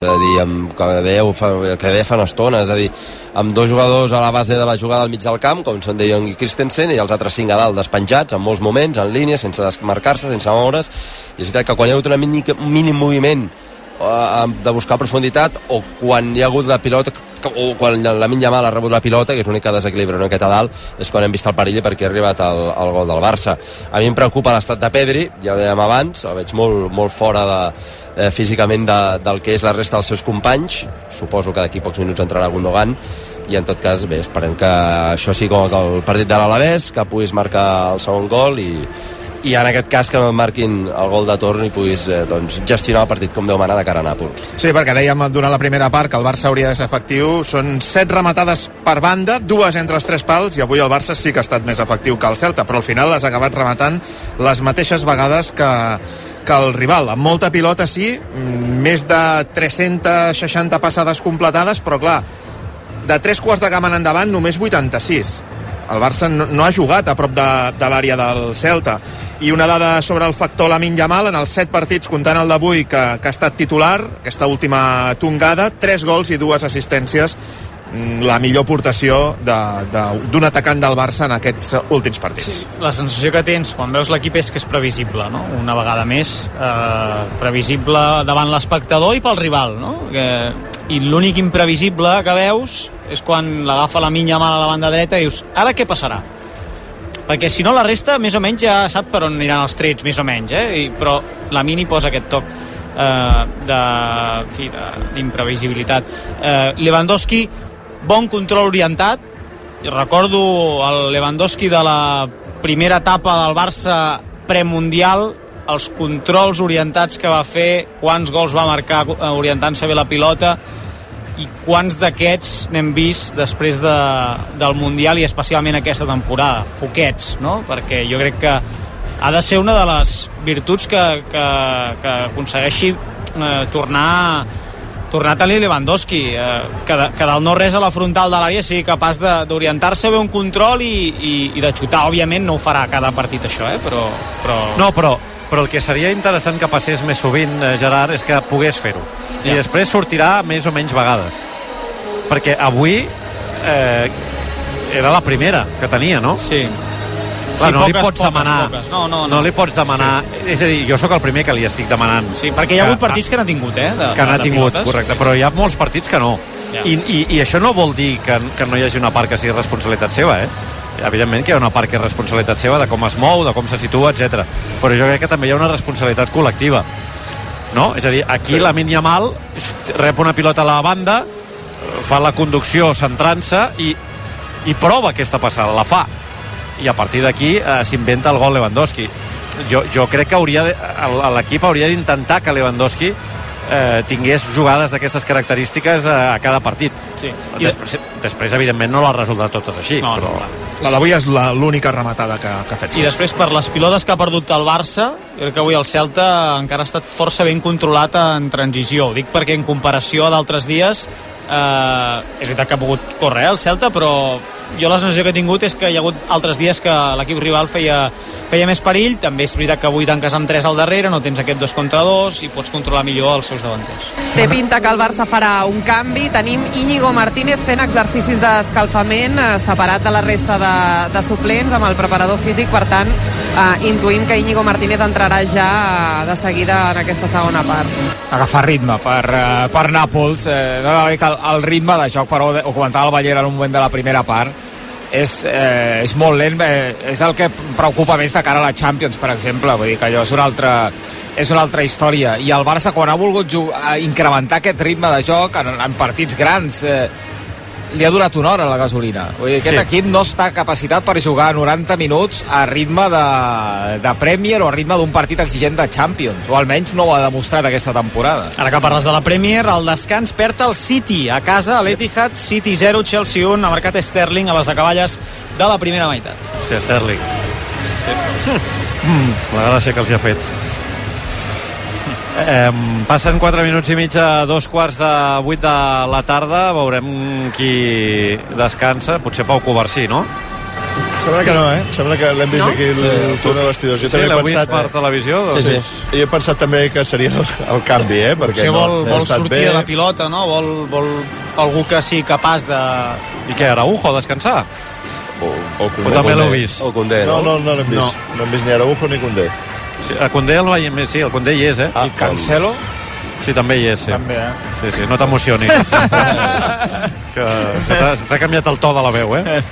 És a dir, amb, que, deia, fa, que deia fa una estona, és a dir, amb dos jugadors a la base de la jugada al mig del camp, com són De Jong i Christensen, i els altres cinc a dalt despenjats, en molts moments, en línia, sense desmarcar-se, sense moure's, i és veritat que quan hi ha hagut un mínim, mínim moviment de buscar profunditat, o quan hi ha hagut la pilota, o quan la Minya Mal ha rebut la pilota, que és l'únic que desequilibra una miqueta a dalt, és quan hem vist el perill perquè ha arribat el, el gol del Barça. A mi em preocupa l'estat de Pedri, ja ho dèiem abans, el veig molt, molt fora de, eh, físicament de, del que és la resta dels seus companys suposo que d'aquí pocs minuts entrarà Gundogan i en tot cas, bé, esperem que això sigui com el partit de l'Alavés que puguis marcar el segon gol i, i en aquest cas que marquin el gol de torn i puguis eh, doncs, gestionar el partit com Déu mana de cara a Nàpols. Sí, perquè dèiem durant la primera part que el Barça hauria de ser efectiu. Són set rematades per banda, dues entre els tres pals, i avui el Barça sí que ha estat més efectiu que el Celta, però al final has acabat rematant les mateixes vegades que, que el rival, amb molta pilota sí, més de 360 passades completades, però clar, de tres quarts de gamma en endavant només 86 el Barça no, no ha jugat a prop de, de l'àrea del Celta i una dada sobre el factor Lamin Yamal en els set partits comptant el d'avui que, que ha estat titular, aquesta última tongada tres gols i dues assistències mm, la millor portació d'un atacant del Barça en aquests últims partits. Sí, la sensació que tens quan veus l'equip és que és previsible, no? una vegada més, eh, previsible davant l'espectador i pel rival. No? Que, I l'únic imprevisible que veus és quan l'agafa la minya mal a la banda dreta i dius, ara què passarà? Perquè si no la resta més o menys ja sap per on aniran els trets, més o menys, eh? I, però la mini posa aquest toc eh, d'imprevisibilitat. Eh, Lewandowski, bon control orientat, recordo el Lewandowski de la primera etapa del Barça premundial, els controls orientats que va fer, quants gols va marcar eh, orientant-se bé la pilota, i quants d'aquests n'hem vist després de, del Mundial i especialment aquesta temporada? Poquets, no? Perquè jo crec que ha de ser una de les virtuts que, que, que aconsegueixi eh, tornar tornar a Lewandowski eh, que, de, que del no res a la frontal de l'àrea sigui capaç d'orientar-se bé un control i, i, i de xutar, òbviament no ho farà cada partit això, eh? però, però... No, però, però el que seria interessant que passés més sovint, eh, Gerard, és que pogués fer-ho i després sortirà més o menys vegades perquè avui eh, era la primera que tenia, no? Sí. Clar, sí, no poques, li pots poques, demanar poques. No, no, no. no li pots demanar sí. és a dir, jo sóc el primer que li estic demanant sí, perquè hi ha hagut partits que n'ha tingut eh, de, que n'ha tingut, pilotes. correcte, però hi ha molts partits que no Ja. I, i, i això no vol dir que, que no hi hagi una part que sigui responsabilitat seva eh? Evidentment que hi ha una part que és responsabilitat seva de com es mou, de com se situa, etc. però jo crec que també hi ha una responsabilitat col·lectiva no? És a dir, aquí sí. la Yamal rep una pilota a la banda fa la conducció centrant-se i, i prova aquesta passada, la fa i a partir d'aquí eh, s'inventa el gol Lewandowski jo, jo crec que hauria l'equip hauria d'intentar que Lewandowski eh, tingués jugades d'aquestes característiques a, a cada partit. Sí. I després, després, evidentment, no les resoldrà totes així. No, però... no. La d'avui és la- l'única rematada que, que ha fet. I després, per les pilotes que ha perdut el Barça, crec que avui el Celta encara ha estat força ben controlat en transició. Ho dic perquè en comparació a d'altres dies, eh, és veritat que ha pogut córrer eh, el Celta, però jo la sensació que he tingut és que hi ha hagut altres dies que l'equip rival feia, feia més perill. També és veritat que avui tanques amb 3 al darrere, no tens aquest 2 contra 2 i pots controlar millor els seus davanters. Té pinta que el Barça farà un canvi. Tenim Íñigo Martínez fent exercicis d'escalfament eh, separat de la resta de, de suplents amb el preparador físic. Per tant, eh, intuïm que Íñigo Martínez entrarà ja eh, de seguida en aquesta segona part. agafar ritme per, eh, per Nàpols eh, no, el, el ritme de joc però ho comentava el Ballera en un moment de la primera part és, eh, és molt lent eh, és el que preocupa més de cara a la Champions per exemple, vull dir que allò és una altra és una altra història. I el Barça quan ha volgut jugar, incrementar aquest ritme de joc en, en partits grans eh, li ha durat una hora la gasolina vull dir, aquest Sí. sí. equip no està capacitat per jugar 90 minuts a ritme de, de Premier o a ritme d'un partit exigent de Champions o almenys no ho ha demostrat aquesta temporada Ara que parles de la Premier, el descans perd el City a casa, a l'Etihad, City 0, Chelsea 1, ha marcat Sterling a les acaballes de la primera meitat. Hòstia, Sterling. Mm, la gràcia que els hi ha fet. Eh, passen 4 minuts i mig a dos quarts de 8 de la tarda. Veurem qui descansa. Potser Pau Covarsí, no? Sembla que no, eh? Sembla que l'hem vist No? aquí el Sí. túnel de vestidors. Jo Sí, també he l'heu vist per televisió? Doncs Sí, sí. I he pensat també que seria el, el canvi, eh? Perquè Potser vol, no, vol estat sortir bé. de la pilota, no? Vol, vol algú que sigui capaç de... I què, Araujo, descansar? O, o, O també l'heu vist? O Condé, No, no? no, no l'hem vist. No. No. hem vist ni Araujo ni Condé. Sí, el Condé el veiem més, sí, el Condé hi és, eh? Ah, I Cancelo, Sí, també hi és, sí. també, eh? Sí, sí, no t'emocionis. que t'ha canviat el to de la veu, eh?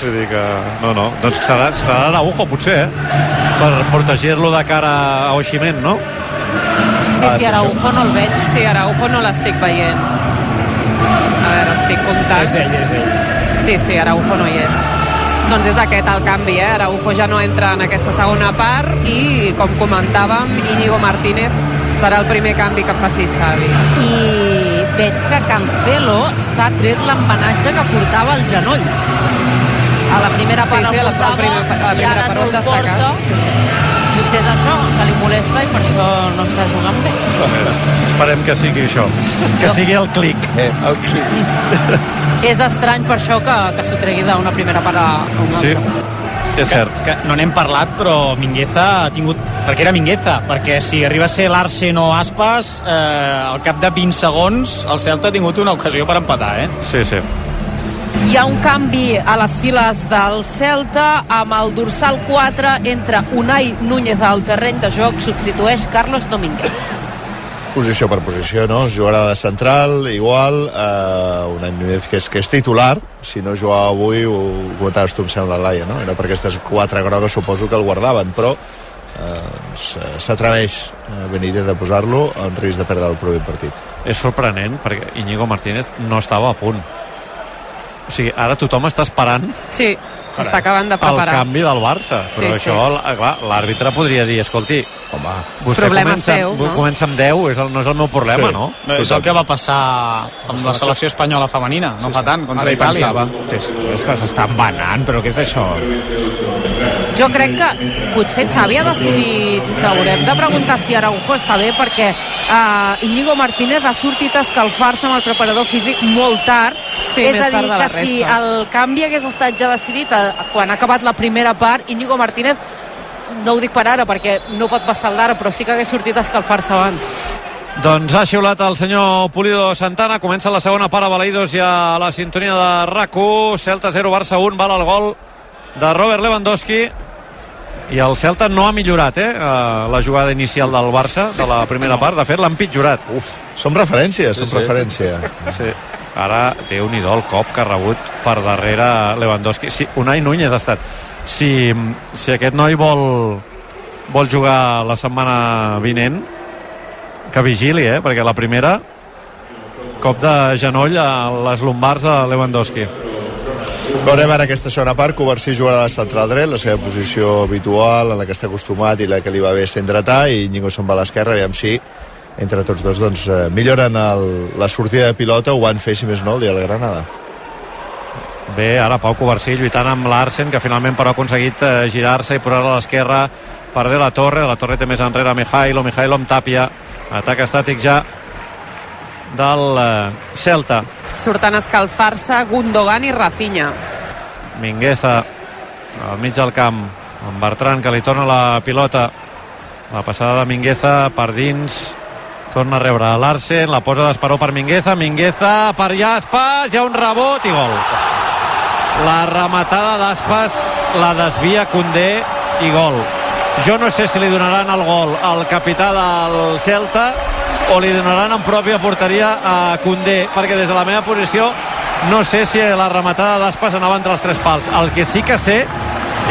Vull dir que... No, no. Doncs serà, serà Araujo, potser, eh? Per protegir-lo de cara a Oximent, no? Sí, sí, Araujo no el veig. Sí, Araujo no l'estic veient. A veure, estic comptant. És ell, és ell. Sí, sí, Araujo no hi és. Doncs és aquest el canvi, eh? Araujo ja no entra en aquesta segona part i, com comentàvem, Íñigo Martínez serà el primer canvi que faci Xavi. i veig que Cancelo s'ha tret l'embenatge que portava al genoll. A la primera Sí, part sí, el a la- a la portava primera- i ara no el porta. Potser és això, que li molesta i per això no està jugant bé. Esperem que sigui això. Que sigui el clic. Eh, El clip. És estrany per això que, que s'ho tregui d'una primera part a una Sí, altra. és cert. Que no n'hem parlat, però Mingueza ha tingut... Perquè era Mingueza, perquè si arriba a ser Larsen o Aspas, eh, al cap de 20 segons el Celta ha tingut una ocasió per empatar, eh? Sí, sí. Hi ha un canvi a les files del Celta amb el dorsal 4 entre Unai Núñez al terreny de joc substitueix Carlos Domínguez. Posició per posició, no? Jugarà de central, igual, eh, un any Núñez que és, que és titular, si no jugava avui, ho comentaves tu, em sembla, Laia, no? Era perquè aquestes quatre grogues suposo que el guardaven, però eh, s'atreveix eh, Benítez a posar-lo en risc de perdre el proper partit. És sorprenent perquè Íñigo Martínez no estava a punt. O sigui, ara tothom està esperant Sí, s'està acabant de el preparar. canvi del Barça. Sí, Però sí. això, l- clar, l'àrbitre podria dir, escolti, Home, vostè Problema comença, seu, no? comença amb 10, és el, no és el meu problema, Sí. no? No, és el que va passar amb la selecció espanyola femenina, no fa tant, contra Ara Itàlia. pensava. És, és que s'està embanant, però què és això? Jo crec que potser Xavi ha decidit, haurem de preguntar si Araujo està bé perquè uh, Íñigo Martínez ha sortit a escalfar-se amb el preparador físic molt tard. Sí, és a dir, que si el canvi hagués estat ja decidit eh, quan ha acabat la primera part, Íñigo Martínez no ho dic per ara perquè no pot passar el d'ara, però sí que hagués sortit a escalfar-se abans. Doncs ha xiulat el senyor Pulido Santana, comença la segona part a Balaïdos i a la sintonia de RAC1, Celta 0, Barça 1, val el gol de Robert Lewandowski i el Celta no ha millorat eh, eh, la jugada inicial del Barça de la primera part, de fet l'ha empitjorat uf, som referència, som Sí, sí. referència. sí. ara té un idol cop que ha rebut per darrere Lewandowski sí, Unai Núñez ha estat si, si aquest noi vol vol jugar la setmana vinent que vigili, eh? perquè la primera cop de genoll a les lumbars de Lewandowski Veurem ara aquesta segona part, Covarsí jugarà de central dret, la seva posició habitual, en la que està acostumat i la que li va bé ser dretar, i Ñigo se'n va a l'esquerra, aviam si entre tots dos doncs, eh, milloren el, la sortida de pilota, ho van fer, si més no, el dia del Granada. Bé, ara Pau Covarsí lluitant amb l'Arsen, que finalment però ha aconseguit eh, girar-se i posar-la a l'esquerra per de la Torre. De la Torre té més enrere Mijailo, Mijailo amb Tàpia. Atac estàtic ja del eh, Celta. Surten a escalfar-se Gundogan i Rafinha. Mingueza al mig del camp amb Bertran que li torna la pilota la passada de Mingueza per dins torna a rebre l'Arsen la posa d'esperó per Mingueza Mingueza per Jaspas, hi ha un rebot i gol la rematada d'Aspas la desvia Condé i gol jo no sé si li donaran el gol al capità del Celta o li donaran en pròpia porteria a Condé perquè des de la meva posició no sé si la rematada d'Aspas anava entre els tres pals. El que sí que sé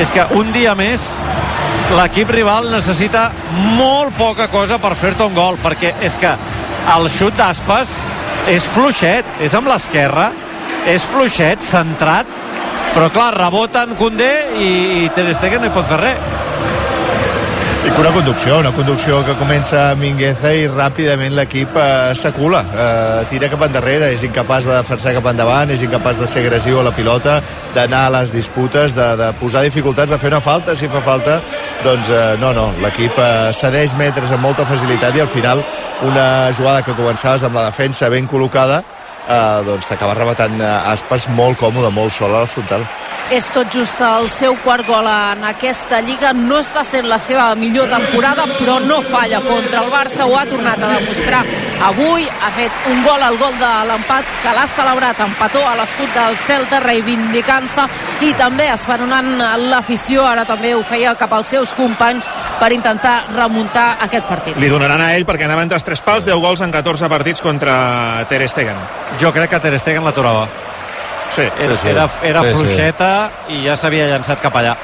és que un dia més l'equip rival necessita molt poca cosa per fer-te un gol perquè és que el xut d'Aspas és fluixet, és amb l'esquerra és fluixet, centrat però clar, rebota en Condé i, i Ter Stegen no hi pot fer res I una conducció, una conducció que comença a Mingueza i ràpidament l'equip eh, s'acula, eh, tira cap endarrere, és incapaç de defensar cap endavant, és incapaç de ser agressiu a la pilota, d'anar a les disputes, de, de posar dificultats, de fer una falta, si fa falta, doncs eh, no, no, l'equip eh, cedeix metres amb molta facilitat i al final una jugada que començaves amb la defensa ben col·locada, eh, doncs t'acaba rematant eh, Aspas molt còmode, molt sol a la frontal. És tot just el seu quart gol en aquesta lliga. No està sent la seva millor temporada, però no falla contra el Barça. Ho ha tornat a demostrar avui. Ha fet un gol al gol de l'empat que l'ha celebrat en petó a l'escut del Celta, reivindicant-se i també esperonant l'afició. Ara també ho feia cap als seus companys per intentar remuntar aquest partit. Li donaran a ell perquè anava entre els tres pals, 10 gols en 14 partits contra Ter Stegen. Jo crec que Ter Stegen l'aturava. Sí, Era, sí. era, era Sí, sí. fluixeta i ja s'havia llançat cap allà.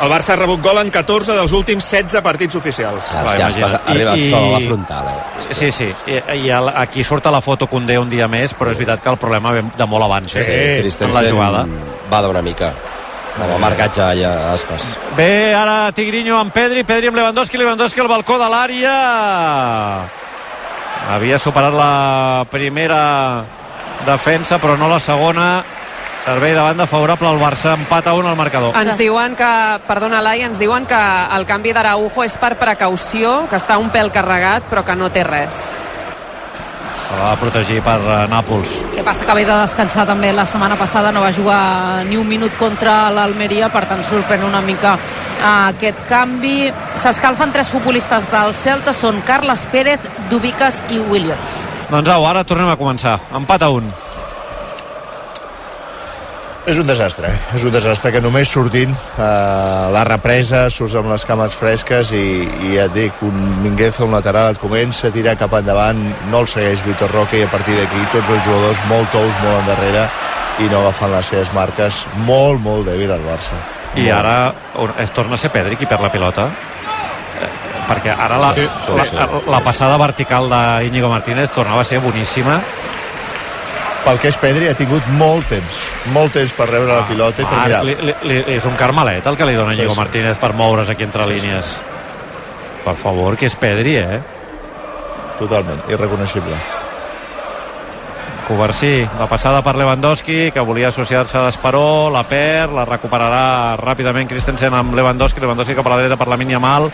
El Barça ha rebut gol en 14 dels últims 16 partits oficials. Ja, Va, ja has ha arribat I- sol a la frontal, eh? Sí, sí. I, i el- aquí surt a la foto Condé un dia més, però és veritat que el problema ve de molt abans. Eh? Sí, en Christensen la jugada. va d'una mica. Amb el marcatge allà a Aspas. Bé, ara Tigrinho amb Pedri, Pedri amb Lewandowski, Lewandowski al balcó de l'àrea. Havia superat la primera defensa, però no la segona. Servei de banda favorable al Barça, empat a un al marcador. Ens diuen que, perdona Lai, ens diuen que el canvi d'Araujo és per precaució, que està un pèl carregat, però que no té res. Se l'ha de protegir per eh, Nàpols. que passa que ve de descansar també la setmana passada no va jugar ni un minut contra l'Almeria per tant sorprèn una mica eh, aquest canvi s'escalfen tres futbolistes del Celta són Carles Pérez, Dubicas i Williams Doncs au, ara tornem a començar. Empat a un. És un desastre, eh? és un desastre que només sortint eh, la represa, surts amb les cames fresques i, i ja et dic, un Mingueza, un lateral, et comença a tirar cap endavant, no el segueix Vitor Roque i a partir d'aquí tots els jugadors molt tous, molt endarrere i no agafant les seves marques, molt, molt dèbil el Barça. I Molt. ara es torna a ser Pedri qui perd la pilota. Eh, Perquè ara la, Sí, sí, la, sí. la passada vertical d'Iñigo Martínez tornava a ser boníssima. Pel que és Pedri ha tingut molt temps, molt temps per rebre la pilota i per Ah, mirar. li, li, li, és un carmelet el que li dona Sí, Iñigo sí. Martínez per moure's aquí entre línies. Per favor, que és Pedri, eh? Totalment, irreconeixible. Covarsí, la passada per Lewandowski, que volia associar-se a Desperó, la perd, la recuperarà ràpidament Christensen amb Lewandowski, Lewandowski cap a la dreta per la Mal,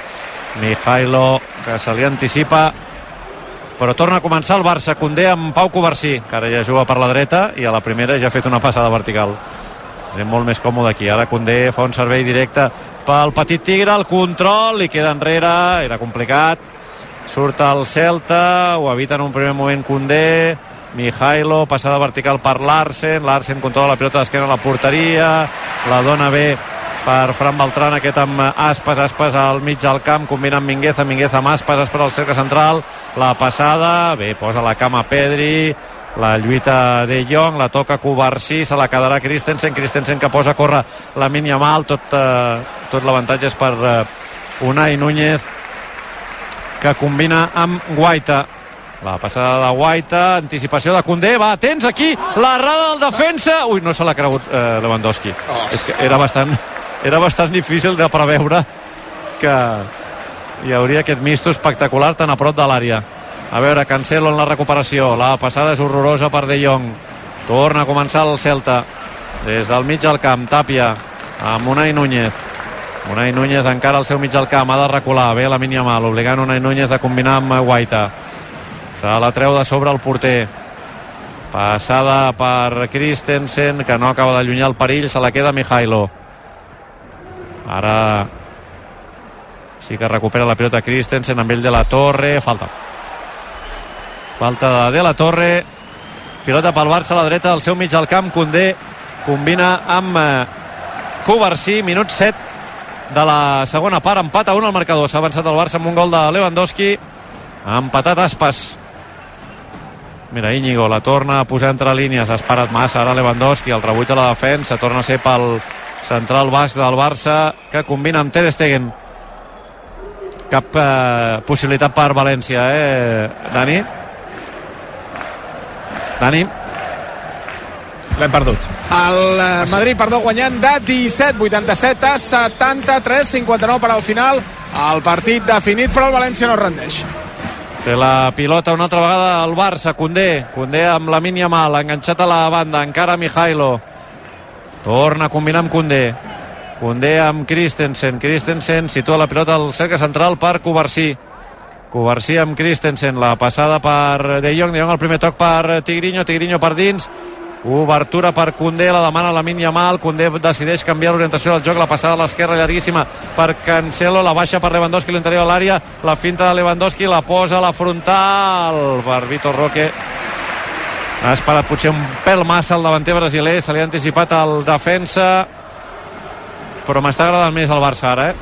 Mijailo, que se li anticipa, però torna a començar el Barça, Condé amb Pau Covarsí, que ara ja juga per la dreta i a la primera ja ha fet una passada vertical. És molt més còmode aquí. Ara Condé fa un servei directe pel petit Tigre, el control, li queda enrere, era complicat. Surt el Celta, ho evita en un primer moment Condé, Mijailo, passada vertical per Larsen, Larsen controla la pilota d'esquena a la porteria, la dona bé per Fran Beltran, aquest amb Aspas, Aspas al mig del camp, combina amb Mingueza, Mingueza amb Aspas, Aspas al cercle central, la passada, bé, posa la cama Pedri, la lluita de Jong, la toca Covarsí, se la quedarà Christensen, Christensen que posa a córrer la mínia mal, tot, eh, tot l'avantatge és per eh, Unai Núñez, que combina amb Guaita. La passada de Guaita, anticipació de Condé, va, tens aquí l'errada del defensa. Ui, no se l'ha cregut eh, Lewandowski. És que era bastant, era bastant difícil de preveure que hi hauria aquest misto espectacular tan a prop de l'àrea. A veure, Cancelo en la recuperació. La passada és horrorosa per De Jong. Torna a començar el Celta. Des del mig del camp, Tàpia, amb Unai Núñez. Unai Núñez encara al seu mig del camp, ha de recular, bé la mínia mal, obligant Unai Núñez a combinar amb Guaita. Se la treu de sobre el porter. Passada per Christensen, que no acaba d'allunyar el perill, se la queda Mijailo. Ara sí que recupera la pilota Christensen amb ell de la Torre, falta. Falta de De la Torre, pilota pel Barça a la dreta del seu mig del camp, Condé combina amb eh, Covarsí, minut 7 de la segona part, empat a 1 al marcador. S'ha avançat el Barça amb un gol de Lewandowski, ha empatat Aspas. Mira, Íñigo la torna a posar entre línies, ha esperat massa ara Lewandowski, el rebuig a la defensa, torna a ser pel central baix del Barça, que combina amb Ter Stegen. Cap eh, possibilitat per València, eh, Dani? Dani? L'hem perdut. El eh, Madrid, perdó, guanyant de 17, 87 a 73, 59 per al final. el partit definit, però el València no es rendeix. Té la pilota una altra vegada al Barça, Condé. Condé amb la mínia mal, enganxat a la banda, encara Mijailo. Torna a combinar amb Condé. Condé amb Christensen. Christensen situa la pilota al cercle central per Covarsí. Covarsí amb Christensen. La passada per De Jong. De Jong el primer toc per Tigrinho. Tigrinho per dins. Obertura per Condé, la demana la mínia mal, Condé decideix canviar l'orientació del joc, la passada a l'esquerra llarguíssima per Cancelo, la baixa per Lewandowski l'interior de l'àrea, la finta de Lewandowski, la posa a la frontal per Vitor Roque. Ha esperat potser un pèl massa el davanter brasiler, se li ha anticipat el defensa, però m'està agradant més el Barça ara, eh?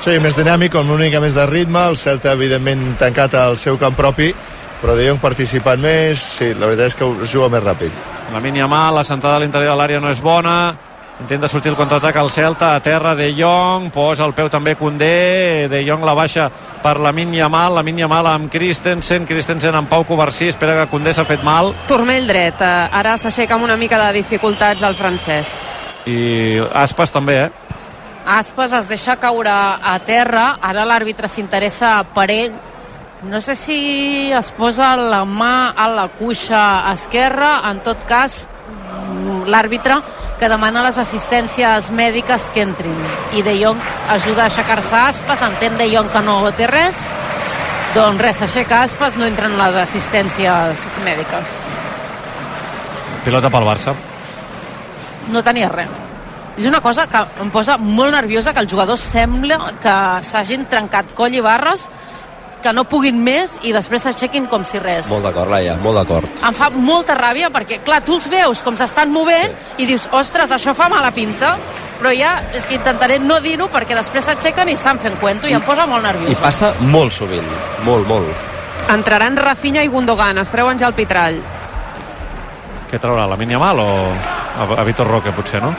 Sí, més dinàmic, amb una mica més de ritme, el Celta evidentment tancat al seu camp propi, però Jong participant més, sí, la veritat és que juga més ràpid. La mínia mal, la sentada a l'interior de l'àrea no és bona, intenta sortir el contraatac al Celta, a terra De Jong, posa el peu també Condé, De Jong la baixa per la mínia mal, la mínia mal amb Christensen, Christensen amb Pau Covarsí, espera que Condé s'ha fet mal. Turmell dret, eh, ara s'aixeca amb una mica de dificultats el francès. I Aspas també, eh? Aspas es deixa caure a terra, ara l'àrbitre s'interessa per ell, no sé si es posa la mà a la cuixa esquerra, en tot cas l'àrbitre que demana les assistències mèdiques que entrin. I De Jong ajuda a aixecar-se Aspas entén De Jong que no té res. Doncs res, s'aixeca Aspas no entren les assistències mèdiques. Pilota pel Barça. no tenia res. És una cosa que em posa molt nerviosa que els jugadors sembla que s'hagin trencat coll i barres que no puguin més i després s'aixequin com si res. Molt d'acord, Laia, molt d'acord. Em fa molta ràbia perquè, clar, tu els veus com s'estan movent sí. i dius, ostres, això fa mala pinta, però ja és que intentaré no dir-ho perquè després s'aixequen i estan fent cuento i, i em posa molt nerviosa. I passa molt sovint, molt, molt. Entraran Rafinha i Gundogan, es treuen ja el pitrall. Què traurà, la mínia mal o a, a Vitor Roque, potser, no?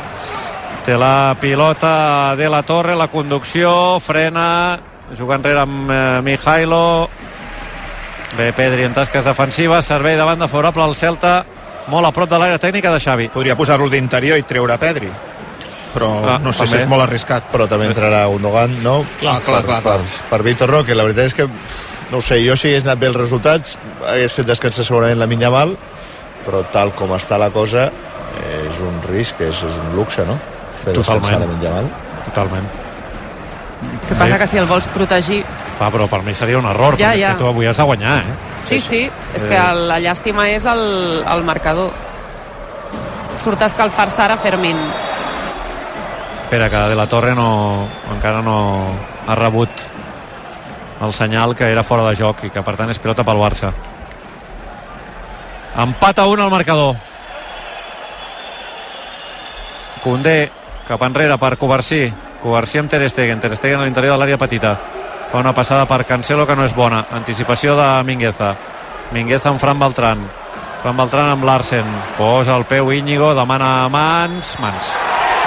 Té la pilota de la Torre, la conducció, frena, juga enrere amb eh, Mijailo. Bé, Pedri en tasques defensives, servei de banda favorable al Celta, molt a prop de l'àrea tècnica de Xavi. Podria posar-lo d'interior i treure Pedri però Ah, no sé també. si és molt arriscat. Però també entrarà Gundogan, no? Clar, clar, clar, per, clar. per, per Víctor Roque. La veritat és que, no ho sé, jo si hagués anat bé els resultats, hagués fet descansar segurament la minya mal, però tal com està la cosa, és un risc, és, és un luxe, no? Fer descansar Totalment. la minya mal. Totalment. Que passa que si el vols protegir... Va, però per mi seria un error, Ja, perquè ja. és que tu avui has de guanyar, eh? Sí, sí, és Eh. que la llàstima és el, el marcador. Surt a escalfar-se ara Fermín. Espera, que De la Torre no, encara no ha rebut el senyal que era fora de joc i que per tant és pilota pel Barça. Empat a un al marcador. Condé cap enrere per Covarsí. Covarsí amb Ter Stegen. Ter Stegen a l'interior de l'àrea petita. Fa una passada per Cancelo que no és bona. Anticipació de Mingueza. Mingueza amb Fran Beltran. Fran Beltran amb Larsen. Posa el peu Íñigo, demana mans. Mans.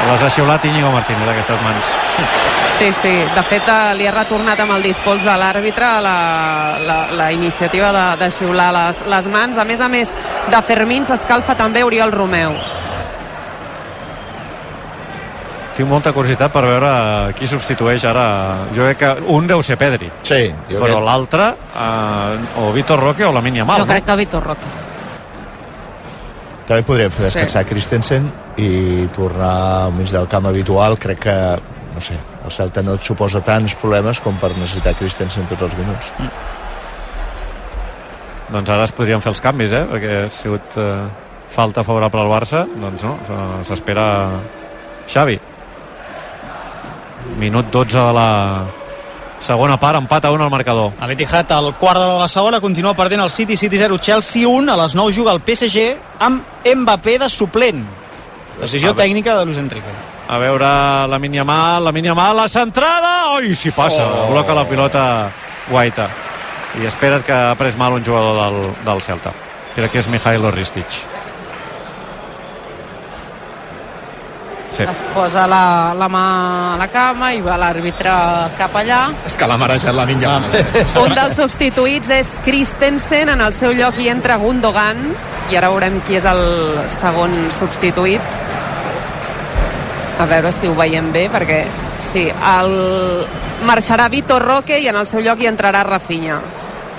Les ha xiulat Íñigo Martínez, aquestes mans. Sí, sí, de fet eh, li ha retornat amb el dit pols a l'àrbitre la, la, la iniciativa de, de xiular les, les mans. A més a més de Fermín s'escalfa també Oriol Romeu. Tinc molta curiositat per veure qui substitueix ara. Jo crec que un deu ser Pedri. Sí, jo Però crec- l'altre, eh, o Vitor Roque o la Mínia Mal. jo crec que Vitor Roque També podríem fer Sí. descansar Christensen i tornar al mig del camp habitual. Crec que, no sé, el Celta no et suposa tants problemes com per necessitar Christensen tots els minuts. Doncs ara es podrien fer els canvis, eh? Perquè ha sigut eh, falta favorable al Barça. Doncs no, s'espera Xavi. Minut 12 de la segona part, empat a 1 al marcador. A l'Etihad, al quart de la segona, continua perdent el City, City 0, Chelsea 1. A les 9 juga el PSG amb Mbappé de suplent. Decisió tècnica de Luis Enrique. A veure la mínia mal, la mínia mal, la centrada! Oi, si passa, oh. bloca la pilota Guaita. I espera't que ha pres mal un jugador del, del Celta. Crec que és Mijailo Ristic. Sí. es posa la, la mà a la cama i va l'àrbitre cap allà És que l'ha marejat la minya. Un dels substituïts és Christensen, en el seu lloc hi entra Gundogan, i ara veurem qui és el segon substituït. A veure si ho veiem bé, perquè sí, el, marxarà Vitor Roque i en el seu lloc hi entrarà Rafinha.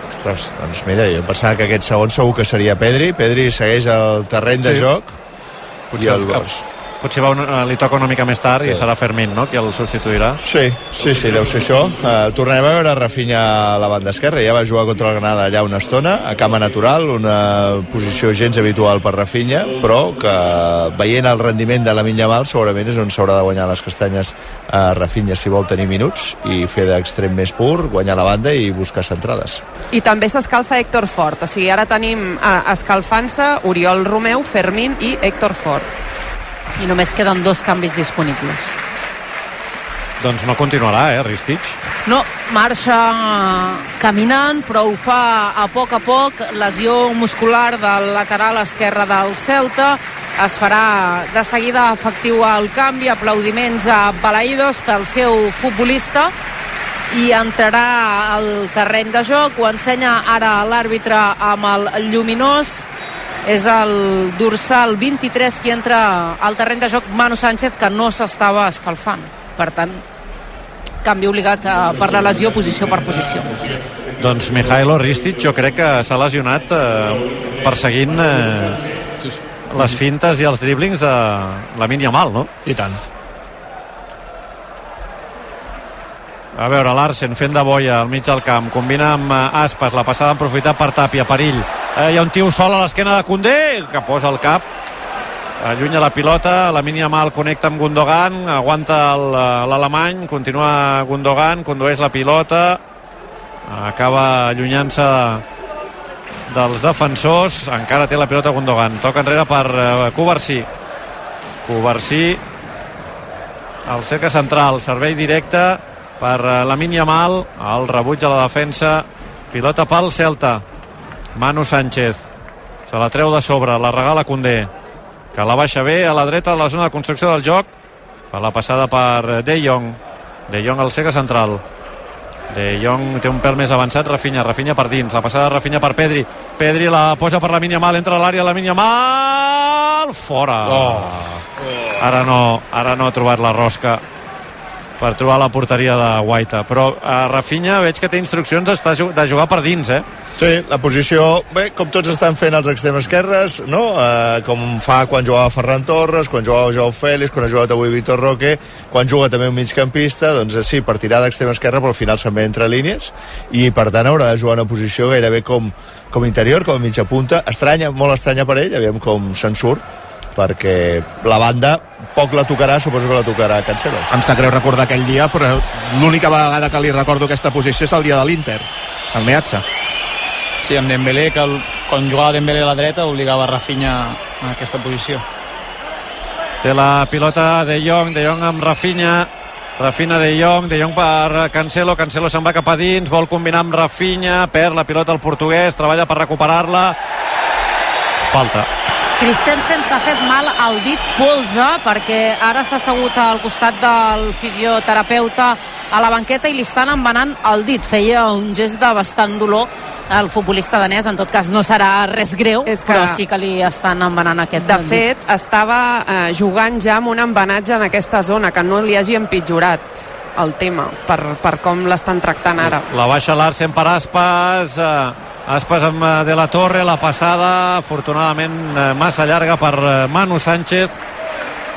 Ostres, doncs mira, jo pensava que aquest segon segur que seria Pedri. Pedri segueix el terreny de Sí. joc. Potser, I el el, Gos. Potser va una, li toca una mica més tard Sí. i serà Fermín, no?, qui el substituirà. Sí, sí, sí, deu ser això. Uh, tornarem a veure Rafinha a la banda esquerra. Ja va jugar contra el Granada allà una estona, a cama natural, una posició gens habitual per Rafinha, però que veient el rendiment de la Yamal segurament és on s'haurà de guanyar les castanyes a Rafinha si vol tenir minuts i fer d'extrem més pur, guanyar la banda i buscar centrades. I també s'escalfa Héctor Fort, o sigui, ara tenim eh, escalfant-se Oriol Romeu, Fermín i Héctor Fort. I només queden dos canvis disponibles. Doncs no continuarà, eh, Ristich? No, marxa caminant, però ho fa a poc a poc. Lesió muscular del lateral esquerre del Celta. Es farà de seguida efectiu el canvi. Aplaudiments a Balaïdos pel seu futbolista i entrarà al terreny de joc. Ho ensenya ara l'àrbitre amb el lluminós. És el dorsal 23 qui entra al terreny de joc Manu Sánchez que no s'estava escalfant. Per tant, canvi obligat eh, per la lesió posició per posició. Doncs Mijailo Ristich jo crec que s'ha lesionat eh, perseguint eh, les fintes i els driblings de la mínia mal, no? I tant. A veure, Larsen fent de boia al mig del camp, combina amb eh, Aspas, la passada aprofitat per Tàpia, perill. Eh, hi ha un tio sol a l'esquena de Condé, que posa el cap, allunya la pilota, la mínia mal connecta amb Gundogan, aguanta eh, l'alemany, continua Gundogan, condueix la pilota, acaba allunyant-se dels defensors, encara té la pilota Gundogan, toca enrere per eh, Covarsí. Covarsí al cercle central, servei directe per eh, la Yamal, el rebuig a la defensa, pilota pel Celta, Manu Sánchez, se la treu de sobre, la regala Condé, que la baixa bé a la dreta de la zona de construcció del joc, fa la passada per De Jong, De Jong al cercle central, De Jong té un pèl més avançat, Rafinha, Rafinha per dins, la passada de Rafinha per Pedri, Pedri la posa per la Mal, entra a l'àrea la Mal, fora. Oh. Ara no, ara no ha trobat la rosca per trobar la porteria de Guaita, però a Rafinha veig que té instruccions de jugar per dins, eh? Sí, la posició, bé, com tots estan fent els extrems esquerres, no? Eh, com fa quan jugava Ferran Torres, quan jugava Joao Félix, quan ha jugat avui Vitor Roque, quan juga també un migcampista, doncs eh, sí, per tirar d'extrem esquerre, però al final se'n ve entre línies, i per tant haurà de jugar una posició gairebé com, com interior, com a mitja punta, estranya, molt estranya per ell, aviam com se'n surt, perquè la banda poc la tocarà, suposo que la tocarà Cancelo. Em sap greu recordar aquell dia, però l'única vegada que li recordo aquesta posició és el dia de l'Inter, el Meazza. Sí, amb Dembélé, que el, quan jugava Dembélé a la dreta obligava Rafinha a aquesta posició. Té la pilota de Jong, de Jong amb Rafinha, Rafinha de Jong, de Jong per Cancelo, Cancelo se'n va cap a dins, vol combinar amb Rafinha, perd la pilota al portuguès, treballa per recuperar-la, falta. Christensen s'ha fet mal al dit polze perquè ara s'ha assegut al costat del fisioterapeuta a la banqueta i li estan embanant el dit. Feia un gest de bastant dolor al futbolista danès. En tot cas, no serà res greu, És que- però sí que li estan embanant aquest De dit. fet, estava eh, jugant ja amb un embenatge en aquesta zona, que no li hagi empitjorat el tema, per, per com l'estan tractant ara. La baixa Larsen per Aspas, eh, Aspas amb De la Torre, la passada, afortunadament eh, massa llarga per eh, Manu Sánchez,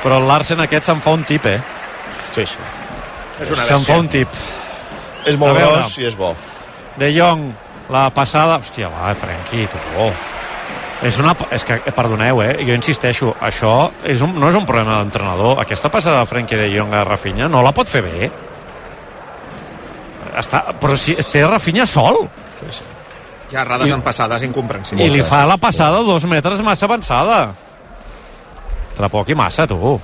però el Larsen aquest se'n fa un tip, eh? Sí, sí. És una Se'n fa un tip. És molt gros i és bo. De Jong, la passada... Hòstia, va, Frenkie, tu. Oh. És una... És que, eh, perdoneu, eh? Jo insisteixo, això és un, no és un problema d'entrenador. Aquesta passada de Frenkie de Jong a Rafinha no la pot fer bé. Està, però si té Rafinha sol Sí, sí. Hi ha errades en passades incomprensibles. i li fa la passada dos metres massa avançada. La poc i massa, tu.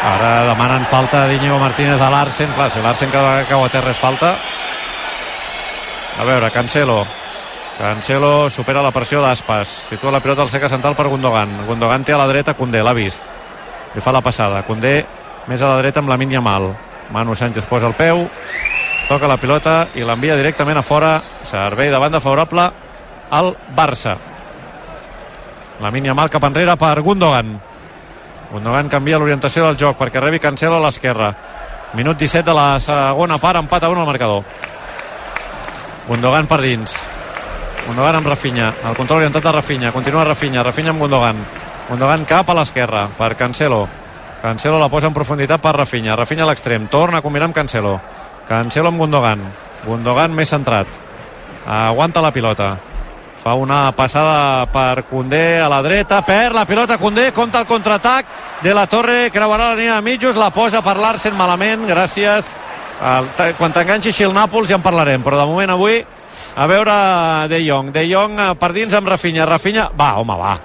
Ara demanen falta d'Iñigo Martínez a Larsen. Clar, si Larsen cau a terra és falta. A veure, Cancelo. Cancelo supera la pressió d'Aspas. Situa la pilota al seca central per Gundogan. Gundogan té a la dreta Condé, l'ha vist. Li fa la passada. Condé més a la dreta amb la mínia mal. Manu Sánchez posa el peu, toca la pilota i l'envia directament a fora. Servei de banda favorable al Barça. La mínia mal cap enrere per Gundogan. Gundogan canvia l'orientació del joc perquè rebi Cancelo a l'esquerra. Minut 17 de la segona part, empat a 1 al marcador. Gundogan per dins. Gundogan amb Rafinha. El control orientat a Rafinha. Continua Rafinha. Rafinha amb Gundogan. Gundogan cap a l'esquerra per Cancelo. Cancelo la posa en profunditat per Rafinha. Rafinha a l'extrem. Torna a combinar amb Cancelo. Cancelo amb Gundogan. Gundogan més centrat. Aguanta la pilota. Fa una passada per Condé a la dreta, perd la pilota Condé, compta el contraatac de la Torre, creuarà la línia de mitjos, la posa per l'Arsen malament, gràcies. El, quan t'enganxi així el Nàpols ja en parlarem, però de moment avui a veure De Jong. De Jong eh, per dins amb Rafinha. Rafinha, va, home, va.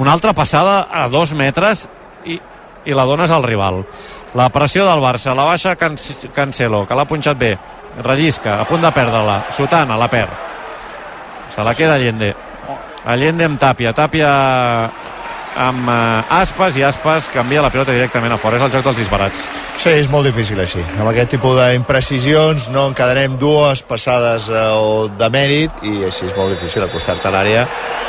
Una altra passada a dos metres i, i la dones al rival. La pressió del Barça, la baixa Can Cancelo, que l'ha punxat bé. Rellisca, a punt de perdre-la. Sotana, la perd. Se la queda Allende. Allende amb Tàpia. Tàpia amb uh, Aspas i Aspas canvia la pilota directament a fora. És el joc dels disbarats. Sí, és molt difícil així. Amb aquest tipus d'imprecisions no en quedarem dues passades eh, o de mèrit i així és molt difícil acostar-te a l'àrea.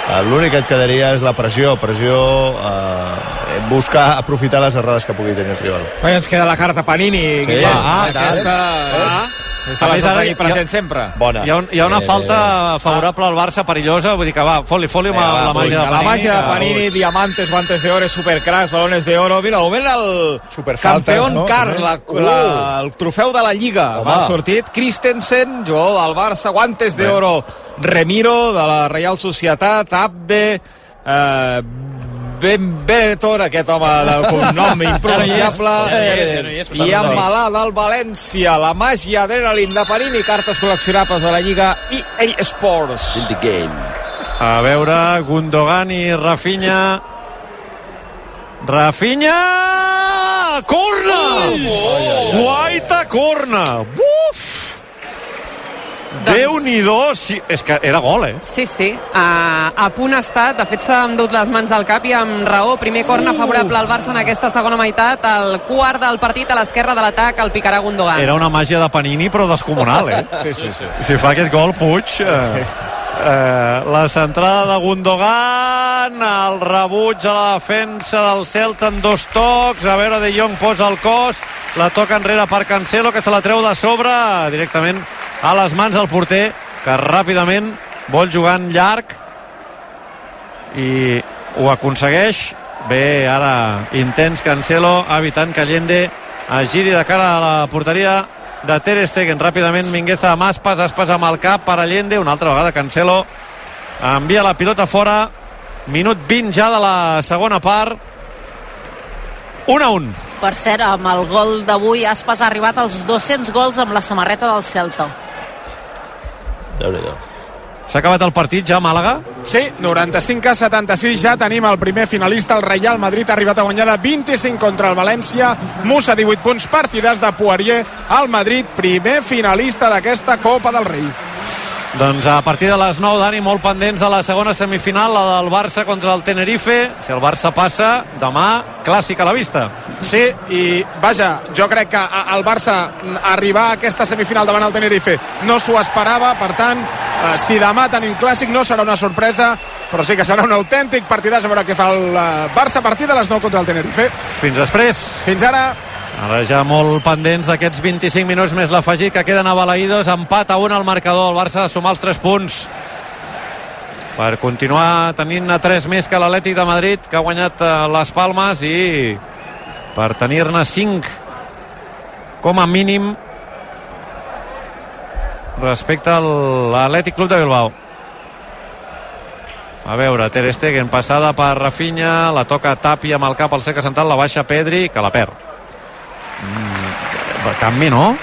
Eh, L'únic que et quedaria és la pressió, pressió, eh, buscar aprofitar les errades que pugui tenir el rival. Oi, ens queda la carta Panini. Sí, ah, ah, aquesta... Ah, està A més, ara aquí hi ha- present sempre. Bona. Hi ha, un, hi ha una Eh, falta favorable al Barça perillosa, vull dir que va, foli, foli amb Venga, la va, màgia de la Panini. magia de que- Panini, diamantes, guantes de oro, supercracks, balones de oro. Mira, de moment el campió no? car, També. la, Uh. la, el trofeu de la Lliga. Home. Va sortit Christensen, jugador del Barça, guantes de oro, Remiro, de la Real Societat, Abde, eh, Ben Betor, aquest home del cognom impronunciable, és, i amb Malà del València, la màgia adrenalin de Panini, cartes col·leccionables de la Lliga i EA Sports. In the game. A veure, Gundogan i Rafinha. Rafinha! Corna! Guaita corna! Buf! Déu-n'hi-do! Sí, és que era gol, eh? Sí, sí, a, a punt ha estat. De fet, s'ha endut les mans al cap i amb raó. Primer corna favorable al Barça en aquesta segona meitat. El quart del partit a l'esquerra de l'atac el picarà Gundogan. Era una màgia de Panini, però descomunal, eh? Sí, sí, sí. Si fa aquest gol, Puig... Eh, eh, la centrada de Gundogan, el rebuig a la defensa del Celta en dos tocs, a veure De Jong posa el cos, la toca enrere per Cancelo, que se la treu de sobre, directament a les mans del porter, que ràpidament vol jugar en llarg i ho aconsegueix. Bé, ara intens Cancelo, evitant que Allende es giri de cara a la porteria de Ter Stegen. Ràpidament Mingueza amb Aspas, Aspas amb el cap per Allende, una altra vegada Cancelo envia la pilota fora. Minut 20 ja de la segona part. 1 a 1. Per cert, amb el gol d'avui, Aspas ha arribat als 200 gols amb la samarreta del Celta. Déu nhi S'ha acabat el partit ja a Màlaga? Sí, 95 a 76 ja tenim el primer finalista, el Real Madrid ha arribat a guanyar de 25 contra el València, Musa 18 punts, partidars de Poirier, el Madrid primer finalista d'aquesta Copa del Rei. Doncs a partir de les 9, Dani, molt pendents de la segona semifinal, la del Barça contra el Tenerife. Si el Barça passa, demà, clàssic a la vista. Sí, i vaja, jo crec que el Barça arribar a aquesta semifinal davant el Tenerife no s'ho esperava, per tant, eh, si demà tenim clàssic no serà una sorpresa, però sí que serà un autèntic partidàs a veure què fa el eh, Barça a partir de les 9 contra el Tenerife. Fins després. Fins ara, Ara ja molt pendents d'aquests 25 minuts més l'afegit que queden a Balaïdos. Empat a 1 al marcador. El Barça de sumar els 3 punts per continuar tenint a 3 més que l'Atlètic de Madrid, que ha guanyat eh, les Palmes, i per tenir-ne 5 com a mínim respecte a l'Atlètic Club de Bilbao. A veure, Ter Stegen, passada per Rafinha, la toca Tapi amb el cap al cercle central, la baixa Pedri, que la perd. Mm, canvi, no?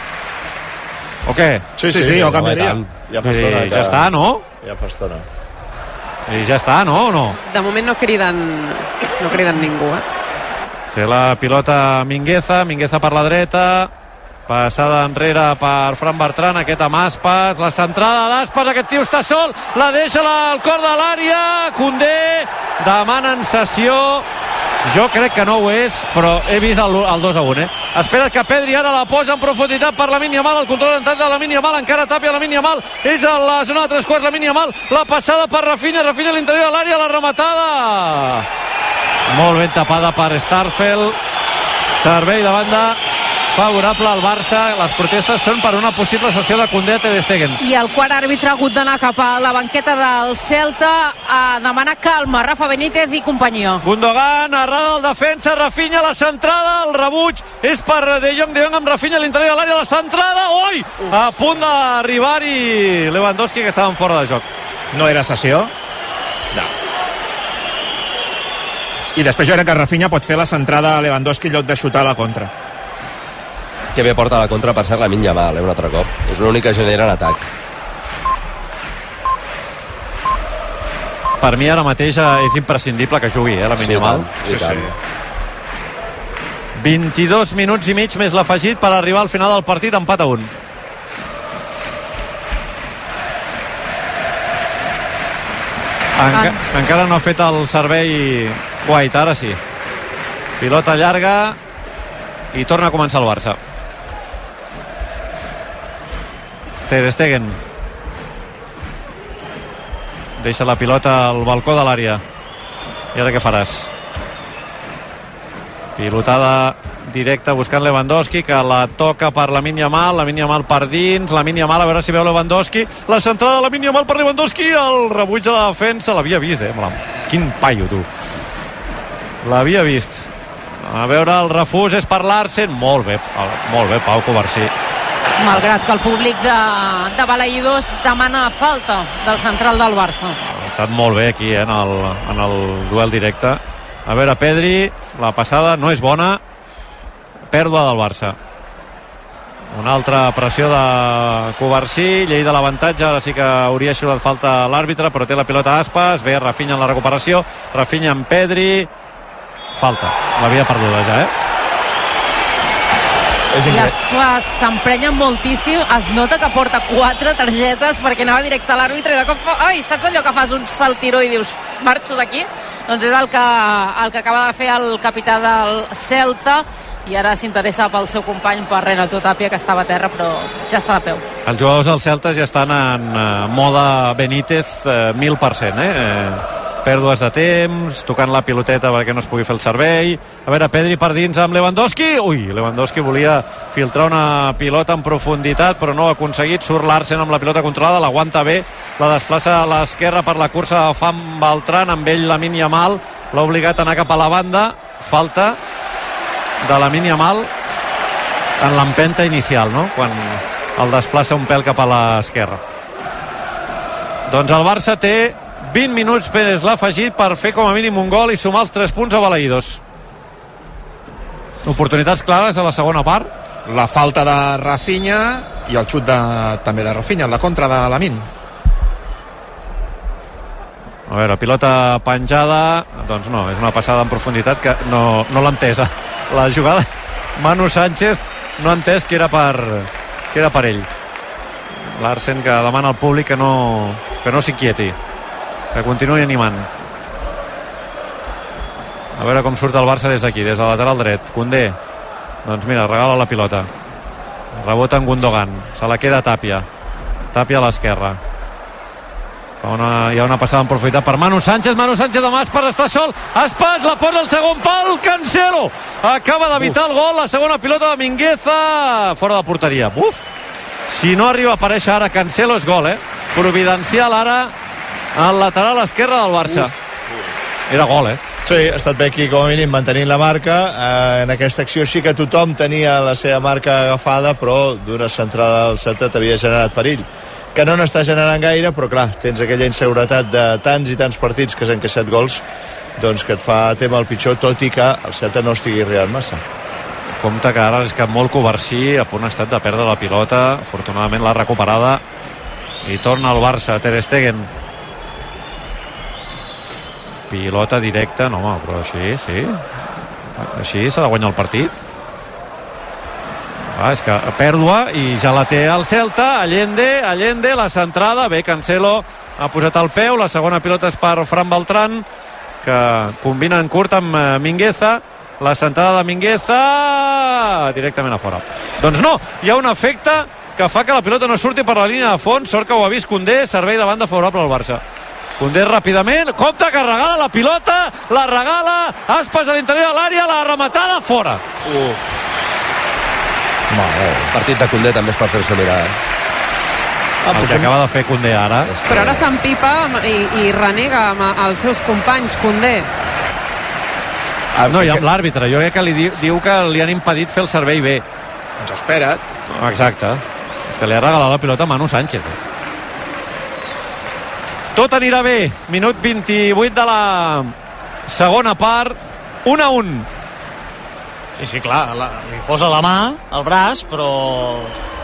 O què? Sí, Sí, sí, jo canviaria. Ja fa Sí, estona que... ja està, no? Ja fa estona. I ja està, no? O no? De moment no criden, no criden ningú, eh? Té la pilota Mingueza, Mingueza per la dreta, passada enrere per Fran Bertran, aquest amb Aspas, la centrada d'Aspas, aquest tio està sol, la deixa al cor de l'àrea, Condé, demanen sessió, jo crec que no ho és, però he vist el, el 2 a 1, eh? Espera que Pedri ara la posa en profunditat per la Yamal, el control entrat de la Yamal, encara tapia la Yamal, és a la zona de tres quarts la Yamal, la passada per Rafinha, Rafinha a l'interior de l'àrea, la rematada! Molt ben tapada per Starfel. Servei de banda favorable al Barça. Les protestes són per una possible sessió de Condé a Ter Stegen. I el quart àrbitre ha hagut d'anar cap a la banqueta del Celta a demanar calma. Rafa Benítez i companyia. Gundogan, errada del defensa, Rafinha, la centrada, el rebuig és per De Jong, De Jong amb Rafinha a l'interior de l'àrea, la centrada, oi! A punt d'arribar-hi Lewandowski, que estaven fora de joc. No era sessió? No. I després jo crec que Rafinha pot fer la centrada a Lewandowski en lloc de xutar a la contra. Que bé porta la contra per ser la minya mal, eh, un altre cop. És l'únic que genera en atac. Per mi ara mateix eh, és imprescindible que jugui, eh, la Sí, Minimal. tant, sí, tant. 22 minuts i mig més l'afegit per arribar al final del partit, empat a un. Enca Ah. encara no ha fet el servei White, ara sí. Pilota llarga i torna a començar el Barça. Ter Stegen. Deixa la pilota al balcó de l'àrea. I ara què faràs? pilotada directa buscant Lewandowski que la toca per la Yamal la Yamal per dins, la Yamal a veure si veu Lewandowski, la centrada de la Yamal per Lewandowski, el rebuig de la defensa. L'havia vist, eh? Quin paio, tu. L'havia vist. A veure el refús és per Larsen. Molt bé, molt bé Pau Covarsí Malgrat que el públic de, de Balaïdors demana falta del central del Barça. ha estat molt bé aquí eh, en, el, en el duel directe. A veure Pedri, la passada no és bona. Pèrdua del Barça. Una altra pressió de Covarsí, llei de l'avantatge. Ara sí que hauria xiulat falta l'àrbitre però té la pilota Aspas, ve Rafinha en la recuperació. Rafinha amb Pedri. Falta, l'havia perduda ja eh? Increïble. Aspas s'emprenya moltíssim, es nota que porta quatre targetes perquè anava directe a l'àrbitre i de cop, ai, saps allò que fas un saltiró i dius, marxo d'aquí? Doncs és el que, el que acaba de fer el capità del Celta i ara s'interessa pel seu company, per Renato Tapia, que estava a terra però ja està de peu. els jugadors del Celta ja estan en eh, moda Benítez eh, 1.000%, eh? eh? Pèrdues de temps, tocant la piloteta perquè no es pugui fer el servei. A veure, Pedri per dins amb Lewandowski. Ui, Lewandowski volia filtrar una pilota en profunditat, però no ha aconseguit. Surt Larsen amb la pilota controlada, l'aguanta bé, la desplaça a l'esquerra per la cursa de Fan Beltran, amb ell la Yamal, l'ha obligat a anar cap a la banda. Falta de la Yamal en l'empenta inicial, no? Quan el desplaça un pèl cap a l'esquerra. Doncs el Barça té 20 minuts més l'afegit per fer com a mínim un gol i sumar els 3 punts a Balaïdos. Oportunitats clares a la segona part. La falta de Rafinha i el xut de, també de Rafinha, la contra de Lamin. A veure, pilota penjada, doncs no, és una passada en profunditat que no, no l'ha entesa. La jugada, Manu Sánchez no ha entès que era per, que era per ell. Larsen que demana al públic que no, que no s'inquieti, que continuï animant. A veure com surt el Barça des d'aquí, des del lateral dret. Condé, doncs mira, regala la pilota. Rebota en Gundogan, se la queda Tàpia. Tàpia a l'esquerra. Una, hi ha una passada en profunditat per Manu Sánchez, Manu Sánchez de Aspas està sol, Aspas la posa al segon pal, Cancelo. Acaba d'evitar el gol, la segona pilota de Mingueza. Fora de porteria, uf si no arriba a aparèixer ara Cancelo és gol, eh? Providencial ara al lateral esquerre del Barça. Era gol, eh? Sí, ha estat bé aquí com a mínim mantenint la marca. Eh, en aquesta acció sí que tothom tenia la seva marca agafada, però d'una centrada del Celta t'havia generat perill. Que no n'està generant gaire, però clar, tens aquella inseguretat de tants i tants partits que s'han queixat gols, doncs que et fa tema el pitjor, tot i que el Celta no estigui arribant massa. compte que ara és que molt Covarsí a punt ha estat de perdre la pilota. Afortunadament l'ha recuperada i torna al Barça, Ter Stegen pilota directa, no home, però així, sí. Així s'ha de guanyar el partit. Ah, és que pèrdua i ja la té el Celta. Allende, Allende, la centrada. Bé, Cancelo ha posat el peu. La segona pilota és per Fran Beltran que combina en curt amb eh, Mingueza. La centrada de Mingueza directament a fora. Doncs no, hi ha un efecte que fa que la pilota no surti per la línia de fons. Sort que ho ha vist Condé, servei de banda favorable al Barça Condé ràpidament, compte que regala la pilota, la regala, Aspas a l'interior de l'àrea, la rematada, fora. Uf. El partit de Condé també és per fer-s'ho mirar. Eh? Ah, el que acaba de fer Condé ara. Però ara s'empipa i, i renega amb els seus companys, Condé. Ah, No, i amb l'àrbitre. Jo crec que li diu, diu que li han impedit fer el servei bé. Doncs espera't. Exacte. És que li ha regalat la pilota a Manu Sánchez. Tot anirà bé. Minut 28 de la segona part. 1 a 1. Sí, sí, clar, la, li posa la mà al braç, però...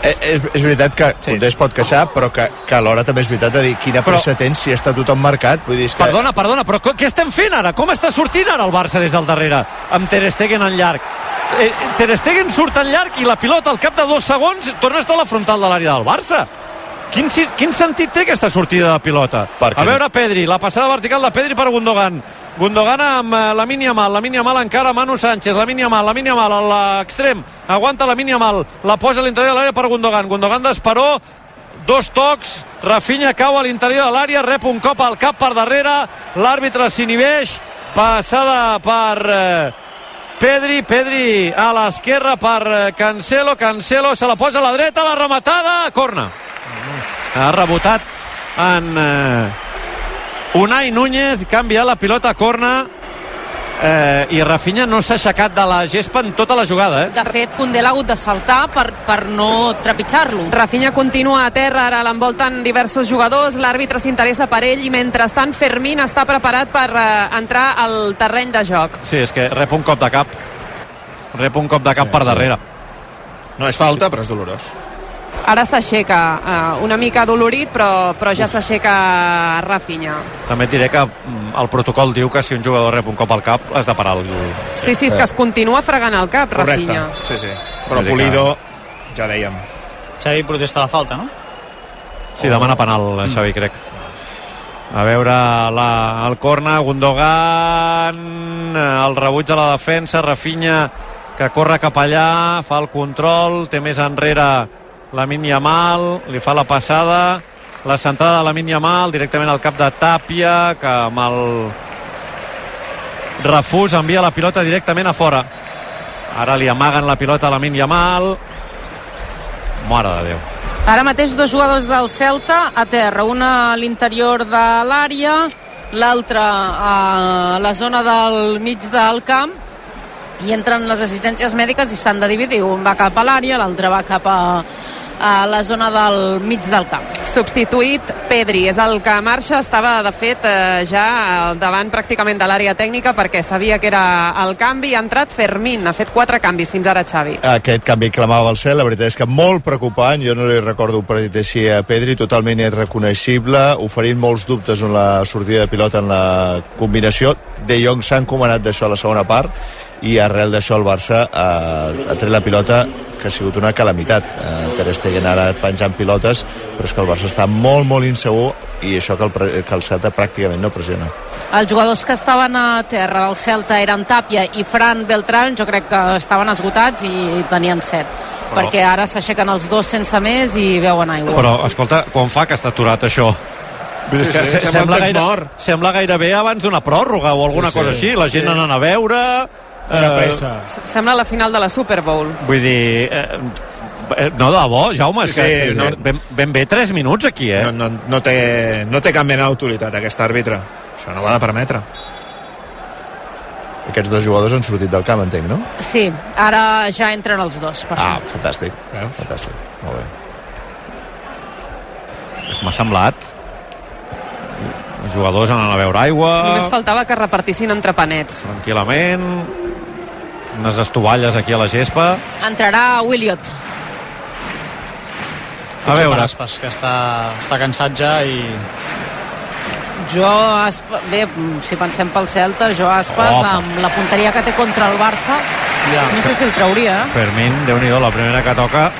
Eh, és, és veritat que sí. Condé es pot queixar, però que, que alhora també és veritat de dir quina Però- pressa tens si està tothom marcat. Vull dir, és que... Perdona, perdona, però què estem fent ara? Com està sortint ara el Barça des del darrere? Amb Ter Stegen en llarg. Eh, Ter Stegen surt en llarg i la pilota al cap de dos segons torna a estar a la frontal de l'àrea del Barça. Quin, quin sentit té aquesta sortida de pilota? A veure Pedri, la passada vertical de Pedri per Gundogan. Gundogan amb eh, la mínia mal, la mínia mal encara Manu Sánchez, la mínia mal, la mínia mal a l'extrem, aguanta la mínia mal, la posa a l'interior de l'àrea per Gundogan, Gundogan d'Esperó, dos tocs, Rafinha cau a l'interior de l'àrea, rep un cop al cap per darrere, l'àrbitre s'inhibeix, passada per eh, Pedri, Pedri a l'esquerra per eh, Cancelo, Cancelo se la posa a la dreta, la rematada, corna. Ha rebotat en eh, Unai Núñez, canvia la pilota a corna eh, i Rafinha no s'ha aixecat de la gespa en tota la jugada, eh? De fet, Condé l'ha hagut de saltar per, per no trepitjar-lo. Rafinha continua a terra, ara l'envolten diversos jugadors, l'àrbitre s'interessa per ell i mentrestant Fermín està preparat per eh, entrar al terreny de joc. Sí, és que rep un cop de cap. Rep un cop de cap Sí, sí, per sí. darrere. No és falta, però és dolorós. Ara s'aixeca, eh, una mica dolorit, però, però ja s'aixeca Rafinha. També et diré que mm, el protocol diu que si un jugador rep un cop al cap has de parar el... Sí, sí, és que es continua fregant el cap, Correcte, Rafinha. sí, sí. Però Pulido, ja dèiem. Xavi protesta la falta, no? Sí, demana penal, Xavi, crec. A veure la, el corna, Gundogan, el rebuig de la defensa, Rafinha que corre cap allà, fa el control, té més enrere la Yamal, li fa la passada, la centrada de la Yamal directament al cap de Tàpia, que amb el refús envia la pilota directament a fora. Ara li amaguen la pilota a la Yamal. Mare de Déu. Ara mateix dos jugadors del Celta a terra, una a l'interior de l'àrea, l'altra a la zona del mig del camp i entren les assistències mèdiques i s'han de dividir, un va cap a l'àrea, l'altre va cap a, a la zona del mig del camp. Substituït Pedri, és el que marxa, estava de fet eh, ja al davant pràcticament de l'àrea tècnica perquè sabia que era el canvi, ha entrat Fermín, ha fet quatre canvis fins ara Xavi. Aquest canvi clamava al cel, la veritat és que molt preocupant, jo no li recordo un partit així a Pedri, totalment irreconeixible, oferint molts dubtes en la sortida de pilota en la combinació. De Jong s'ha encomanat d'això a la segona part i arrel d'això el Barça eh, ha tret la pilota que ha sigut una calamitat. Eh, Ter Stegen ara penjant pilotes, però és que el Barça està molt, molt insegur i això que el, que el Celta pràcticament no pressiona. Els jugadors que estaven a terra del Celta eren Tàpia i Fran Beltrán, jo crec que estaven esgotats i tenien set. Però- Perquè ara s'aixequen els dos sense més i veuen aigua. Però, escolta, quan fa que està aturat això? Sí, és que sí, se- sembla sembla, gaire, mort. sembla gairebé abans d'una pròrroga o alguna Sí, cosa sí. així. La gent Sí. anant a veure... Eh, pressa. Sembla la final de la Super Bowl. Vull dir... Eh, eh, no, de debò, Jaume, és Sí, que sí, no, ben, ben bé 3 minuts aquí, eh? No, no, no, té, no té cap mena d'autoritat aquest àrbitre. Això no ho ha de permetre. Aquests dos jugadors han sortit del camp, entenc, no? Sí, ara ja entren els dos, per Ah, això. fantàstic. Veus? Fantàstic. Molt bé. M'ha semblat. Els jugadors anant a veure aigua... Només faltava que repartissin entre panets. Tranquil·lament. Unes estovalles aquí a la gespa. Entrarà Williot. A veure, Aspas, que està, està cansat ja i... Jo, Aspa, bé, si pensem pel Celta, jo Aspas, Oh. amb la punteria que té contra el Barça, Ja. no sé si el trauria, eh? Fermín, déu nhi la primera que toca,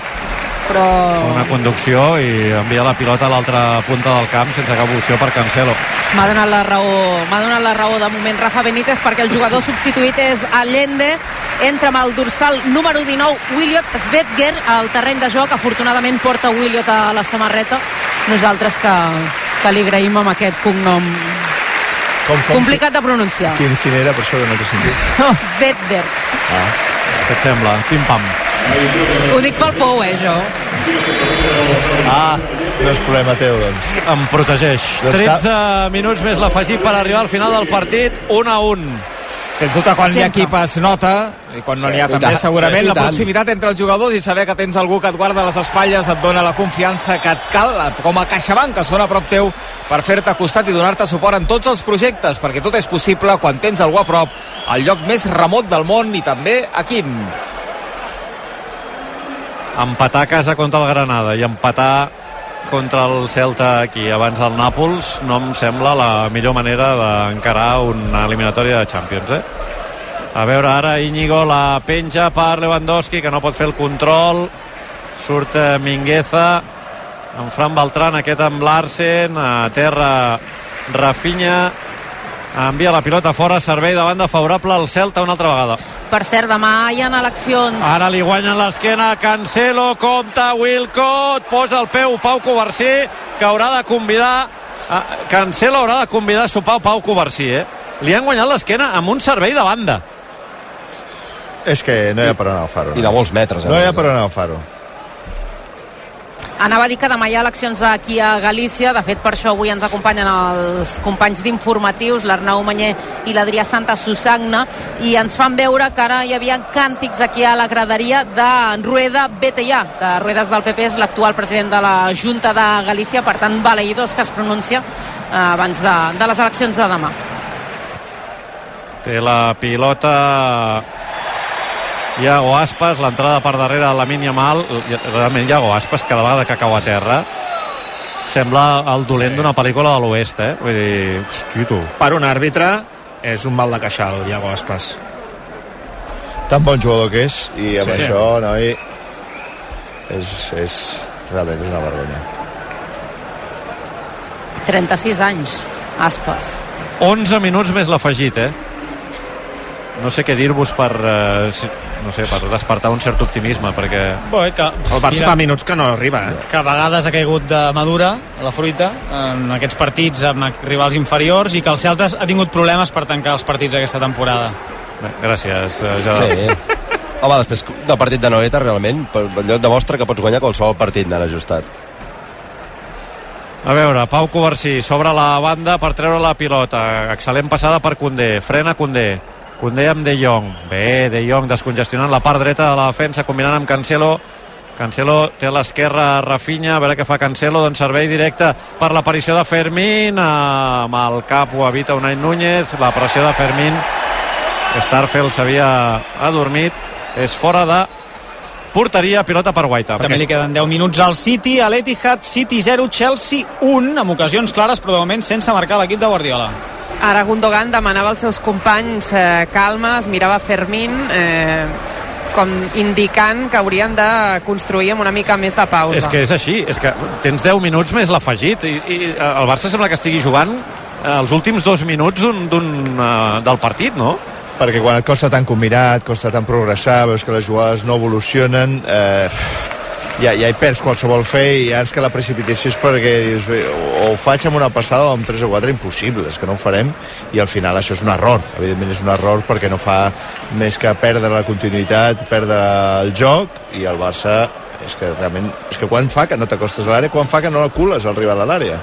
però... una conducció i envia la pilota a l'altra punta del camp sense cap opció per Cancelo. M'ha donat la raó, m'ha donat la raó de moment Rafa Benítez perquè el jugador substituït és Allende entra amb el dorsal número 19 Williot Svetger al terreny de joc afortunadament porta Williot a la samarreta nosaltres que, que li agraïm amb aquest cognom Com, com, complicat de pronunciar Quin, quin era, per això que no t'he sentit? Svetger Ah, Què et sembla? Pim-pam. Ho dic pel Pou, eh, jo. Ah, no és problema teu, doncs. Em protegeix. Doncs 13 minuts més l'afegit per arribar al final del partit, 1 a 1. Sens dubte, quan Sempre. l'equip es nota, i quan no Sí, n'hi ha també, tant, segurament sí, la proximitat entre els jugadors i saber que tens algú que et guarda les espatlles et dona la confiança que et cal, com a CaixaBank, que són a prop teu per fer-te costat i donar-te suport en tots els projectes, perquè tot és possible quan tens algú a prop, al lloc més remot del món i també aquí. Empatar a casa contra el Granada i empatar contra el Celta aquí abans del Nàpols no em sembla la millor manera d'encarar una eliminatòria de Champions, eh? A veure, ara Íñigo la penja per Lewandowski, que no pot fer el control. Surt eh, Mingueza, en Fran Beltran, aquest amb Larsen, a terra Rafinha, envia la pilota fora, servei de banda favorable al Celta una altra vegada. Per cert, demà hi ha eleccions. Ara li guanyen l'esquena Cancelo, compta Wilcott, posa el peu Pau Covarsí, que haurà de convidar... A, Cancelo haurà de convidar a sopar Pau Covarsí, eh? Li han guanyat l'esquena amb un servei de banda. És que no hi ha per on agafar-ho. I de molts metres. eh? No hi ha per on agafar-ho. Anava a dir que demà hi ha eleccions aquí a Galícia. De fet, per això avui ens acompanyen els companys d'informatius, l'Arnau Manyer i l'Adrià Santa Susagna, i ens fan veure que ara hi havia càntics aquí a la graderia de Rueda BTIA, que Ruedas del PP és l'actual president de la Junta de Galícia, per tant, baleïdors que es pronuncia eh, abans de, de les eleccions de demà. Té la pilota Iago Aspas, l'entrada per darrere de la mínia mal. Realment Iago Aspas, cada vegada que cau a terra, sembla el dolent Sí. d'una pel·lícula de l'oest, eh? Vull dir, quito. Per un àrbitre és un mal de queixal, Iago Aspas. Tan bon jugador que és, i amb Sí. això, noi, és, és, realment és una vergonya. 36 anys, Aspas. 11 minuts més l'afegit, eh? No sé què dir-vos per, eh, si- no sé, per despertar un cert optimisme, perquè Bé, que, El Barça mira, fa minuts que no arriba, eh? que a vegades ha caigut de madura la fruita en aquests partits amb rivals inferiors i que el Celta ha tingut problemes per tancar els partits aquesta temporada. Bé, gràcies, eh, Gerard. Sí. Home, després del partit de Noeta, realment, allò et demostra que pots guanyar qualsevol partit anant ajustat. A veure, Pau Covarsí sobre la banda per treure la pilota. Excel·lent passada per Condé. Frena Condé. Condé amb De Jong. Bé, De Jong descongestionant la part dreta de la defensa, combinant amb Cancelo. Cancelo té a l'esquerra Rafinha, a veure què fa Cancelo, doncs servei directe per l'aparició de Fermín, amb el cap ho evita Unai Núñez, la pressió de Fermín, Starfel s'havia adormit, és fora de porteria, pilota per Guaita. També li queden 10 minuts al City, a l'Etihad, City 0, Chelsea 1, amb ocasions clares, però de moment sense marcar l'equip de Guardiola. Ara Gundogan demanava als seus companys eh, calma, es mirava Fermín eh, com indicant que haurien de construir amb una mica més de pausa. És que és així, és que tens 10 minuts més l'afegit i, i el Barça sembla que estigui jugant eh, els últims dos minuts d'un, d'un, uh, del partit, no? Perquè quan et costa tant combinar, et costa tant progressar, veus que les jugades no evolucionen, eh, ja, ja hi perds qualsevol fe i ja és que la precipitació és perquè dius, o ho faig amb una passada o amb 3 o 4 impossible, és que no ho farem. I al final això és un error, evidentment és un error perquè no fa més que perdre la continuïtat, perdre el joc i el Barça és que realment, és que quan fa que no t'acostes a l'àrea, quan fa que no la cules al rival a l'àrea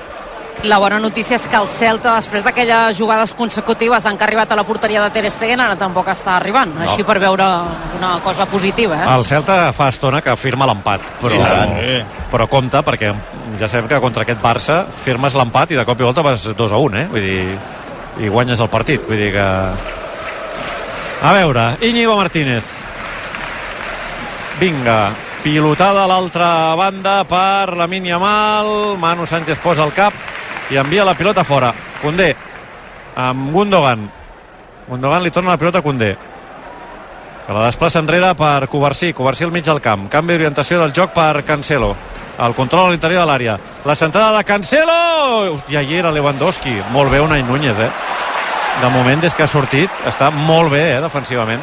La bona notícia és que el Celta, després d'aquelles jugades consecutives en què ha arribat a la porteria de Ter Stegen, ara tampoc està arribant. No. Així per veure una cosa positiva, eh? El Celta fa estona que firma l'empat, però, tant. però compte, perquè ja sabem que contra aquest Barça firmes l'empat i de cop i volta vas 2 a 1, eh? Vull dir, i guanyes el partit. Vull dir que... A veure, Íñigo Martínez. Vinga, pilotada a l'altra banda per la Yamal, Manu Sánchez posa el cap i envia la pilota fora. Condé, amb Gundogan. Gundogan li torna la pilota a Condé que la desplaça enrere per Covarsí, Covarsí al mig del camp, canvi d'orientació del joc per Cancelo. El control a l'interior de l'àrea. La centrada de Cancelo! Hòstia, hi era Lewandowski, molt bé Unai Núñez eh? de moment des que ha sortit està molt bé eh, defensivament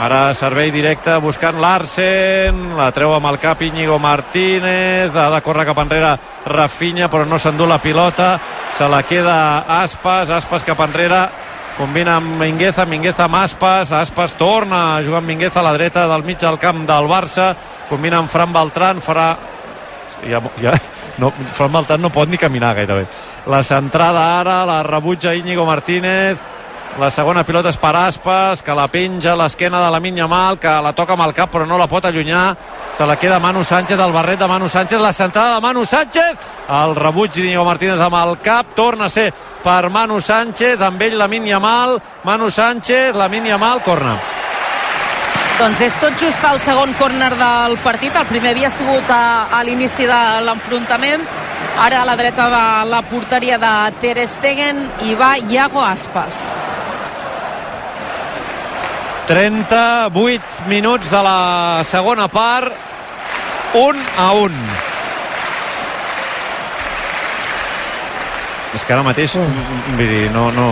ara servei directe buscant Larsen. La treu amb el cap Íñigo Martínez. Ha de córrer cap enrere Rafinha però no s'endú la pilota. Se la queda Aspas, Aspas cap enrere. Combina amb Mingueza, Mingueza amb Aspas, Aspas torna a jugar amb Mingueza a la dreta del mig del camp del Barça, combina amb Fran Beltran, farà ja, ja, no, Fran Beltran no pot ni caminar gairebé. La centrada ara, la rebutja Íñigo Martínez, la segona pilota és per Aspas, que la penja a l'esquena de la Minya Mal, que la toca amb el cap però no la pot allunyar. Se la queda Manu Sánchez, el barret de Manu Sánchez, la centrada de Manu Sánchez, el rebuig d'Iñigo Martínez amb el cap, torna a ser per Manu Sánchez, amb ell la Minya Mal, Manu Sánchez, la Minya Mal, corna. Doncs és tot just el segon córner del partit. El primer havia sigut a, a l'inici de l'enfrontament. Ara a la dreta de la porteria de Ter Stegen i va Iago Aspas. 38 minuts de la segona part, 1 a 1. És que ara mateix, mm. vull dir, no, no,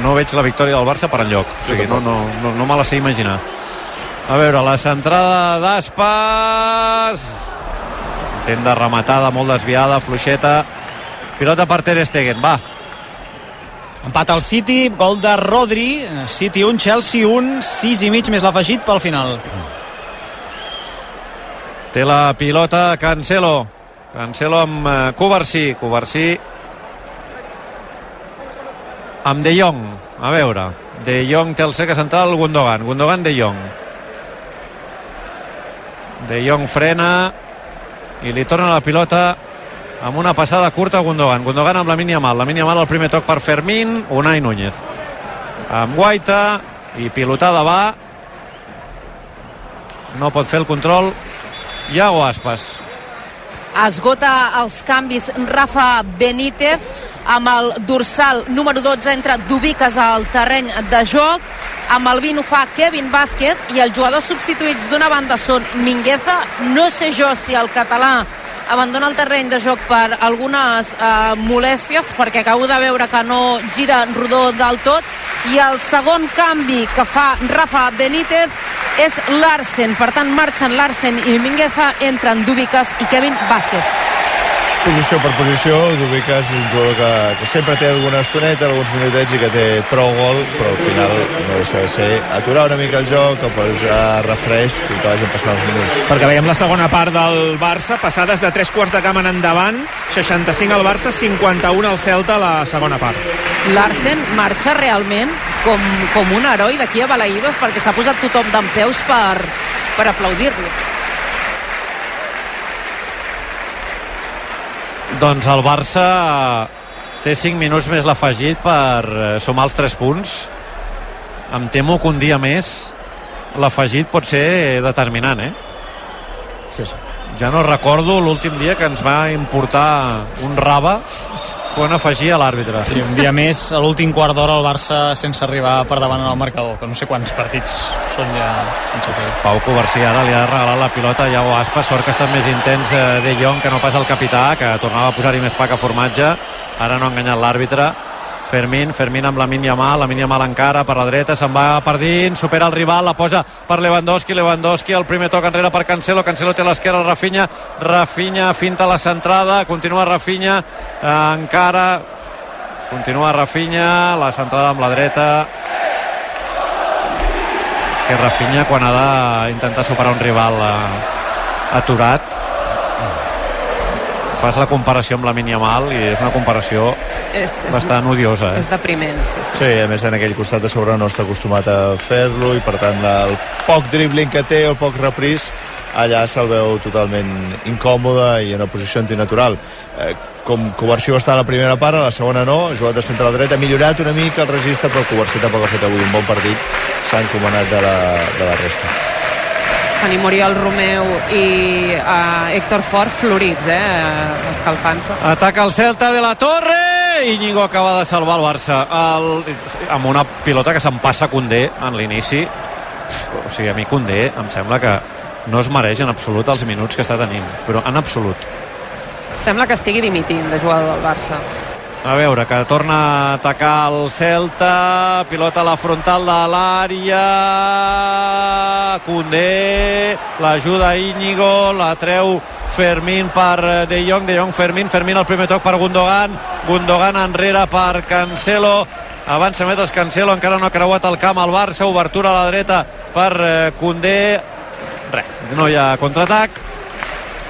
no veig la victòria del Barça per enlloc. O sigui, no, no, no, no me la sé imaginar. A veure, la centrada d'Aspas. Intent de rematada, molt desviada, fluixeta. Pilota per Ter Stegen, va. Empat al City, gol de Rodri. City 1, Chelsea 1, 6 i mig més l'afegit pel final. Té la pilota Cancelo. Cancelo amb eh, Covarsí. Covarsí amb De Jong. A veure, De Jong té el cercle central, Gundogan. Gundogan, De Jong. De Jong frena i li torna la pilota amb una passada curta a Gundogan. Gundogan amb la mínia mal. La mínia mal al primer toc per Fermín, Unai Núñez. Amb Guaita i pilotada va. No pot fer el control. Iago Aspas. Esgota els canvis Rafa Benítez amb el dorsal número 12 entre Dubiques al terreny de joc. Amb el 20 ho fa Kevin Vázquez i els jugadors substituïts d'una banda són Mingueza, no sé jo si el català abandona el terreny de joc per algunes eh, molèsties perquè acabo de veure que no gira rodó del tot. I el segon canvi que fa Rafa Benítez és Larsen, per tant marxen Larsen i Mingueza, entren Dubiques i Kevin Vázquez posició per posició, Dubica és un jugador que, que sempre té alguna estoneta, alguns minutets i que té prou gol, però al final no deixa de ser aturar una mica el joc, que posar refresc i que vagin passant els minuts. Perquè veiem la segona part del Barça, passades de tres quarts de camp en endavant, 65 al Barça, 51 al Celta a la segona part. Larsen marxa realment com, com un heroi d'aquí a Balaïdos perquè s'ha posat tothom d'en peus per, per aplaudir-lo. Doncs el Barça té 5 minuts més l'afegit per eh, sumar els 3 punts. Em temo que un dia més l'afegit pot ser determinant, eh? Sí, sí. Ja no recordo l'últim dia que ens va importar un raba quan afegia l'àrbitre. Sí, un dia més, a l'últim quart d'hora el Barça sense arribar per davant en el marcador, que no sé quants partits són ja sense fer. Pau Covarsí ara li ha regalat la pilota a Iago Aspas, sort que ha estat més intens eh, De Jong que no pas el capità, que tornava a posar-hi més pa que formatge, ara no ha enganyat l'àrbitre, Fermín, Fermín amb la mínia mal, la mínia mal encara per la dreta, se'n va per dins, supera el rival, la posa per Lewandowski, Lewandowski, el primer toc enrere per Cancelo, Cancelo té l'esquerra, Rafinha, Rafinha finta la centrada, continua Rafinha, eh, encara, continua Rafinha, la centrada amb la dreta, és que Rafinha quan ha d'intentar superar un rival eh, aturat fas la comparació amb la Mal i és una comparació és, és, bastant odiosa. Eh? És depriment, sí, sí. Sí, a més en aquell costat de sobre no està acostumat a fer-lo i per tant el poc dribbling que té, el poc repris, allà se'l veu totalment incòmode i en una posició antinatural. Eh, com Covarsí va estar a la primera part, a la segona no, ha jugat de central dret, ha millorat una mica el registre, però Covarsí tampoc ha fet avui un bon partit, s'ha encomanat de la, de la resta. Tenim Oriol Romeu i uh, Héctor Fort florits, eh, escalfant-se. Ataca el Celta de la Torre Íñigo acaba de salvar el Barça el, amb una pilota que se'n passa Condé en l'inici o sigui, a mi Condé em sembla que no es mereix en absolut els minuts que està tenint però en absolut Sembla que estigui dimitint de jugador del Barça. A veure, que torna a atacar el Celta, pilota a la frontal de l'àrea, Condé, l'ajuda Íñigo, la treu Fermín per De Jong, De Jong Fermín, Fermín el primer toc per Gundogan, Gundogan enrere per Cancelo, avança metres Cancelo, encara no ha creuat el camp al Barça, obertura a la dreta per eh, Condé, res, no hi ha contraatac.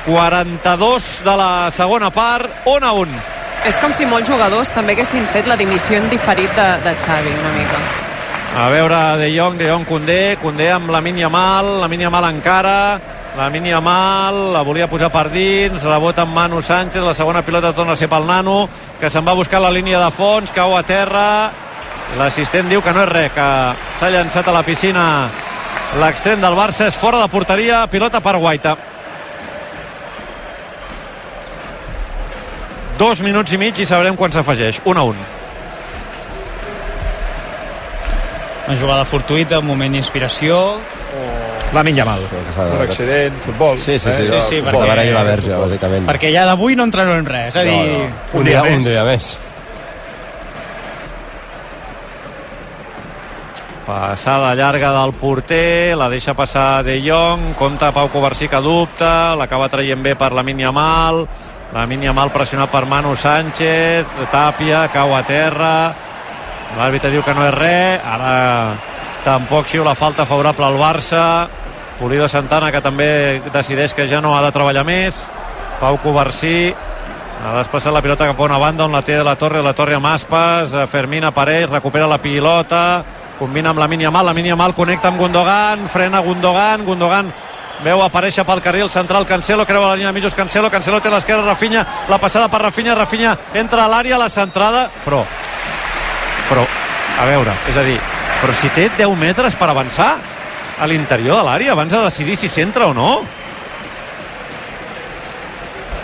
42 de la segona part 1 a 1 És com si molts jugadors també haguessin fet la dimissió en diferit de, de Xavi, una mica. a veure De Jong, De Jong Condé Condé amb la mínia mal, la mínia mal encara la mínia mal, la volia posar per dins, rebota amb Manu Sánchez, la segona pilota torna a ser pel Nano, que se'n va buscar la línia de fons, cau a terra, l'assistent diu que no és res, que s'ha llançat a la piscina l'extrem del Barça, és fora de porteria, pilota per Guaita. Dos minuts i mig i sabrem quan s'afegeix. 1 a 1. Una jugada fortuita, un moment d'inspiració, o... La minya mal. Un accident, futbol. Sí, sí, sí. Sí, sí, futbol. perquè- La Vera i la Verge, bàsicament. Perquè ja d'avui no entrarà en res, és a dir... No, no. Un, dia, un dia més. Passada llarga del porter, la deixa passar De Jong, compta Pau Covarsí que dubta, l'acaba traient bé per la mínia mal, la mínia mal pressionat per Manu Sánchez, Tàpia, cau a terra, l'àrbitre diu que no és res, ara tampoc xiula falta favorable al Barça, Pulido Santana que també decideix que ja no ha de treballar més, Pau Covarsí ha desplaçat la pilota cap a una banda on la té de la Torre, la Torre amb Aspas, eh, Fermín apareix, recupera la pilota, combina amb la mínia mal, la mínia mal connecta amb Gundogan, frena Gundogan, Gundogan veu aparèixer pel carril central Cancelo, creua la línia de mitjos Cancelo, Cancelo té a l'esquerra Rafinha, la passada per Rafinha, Rafinha entra a l'àrea, la centrada, però però, a veure, és a dir, però si té 10 metres per avançar a l'interior de l'àrea abans de decidir si s'entra o no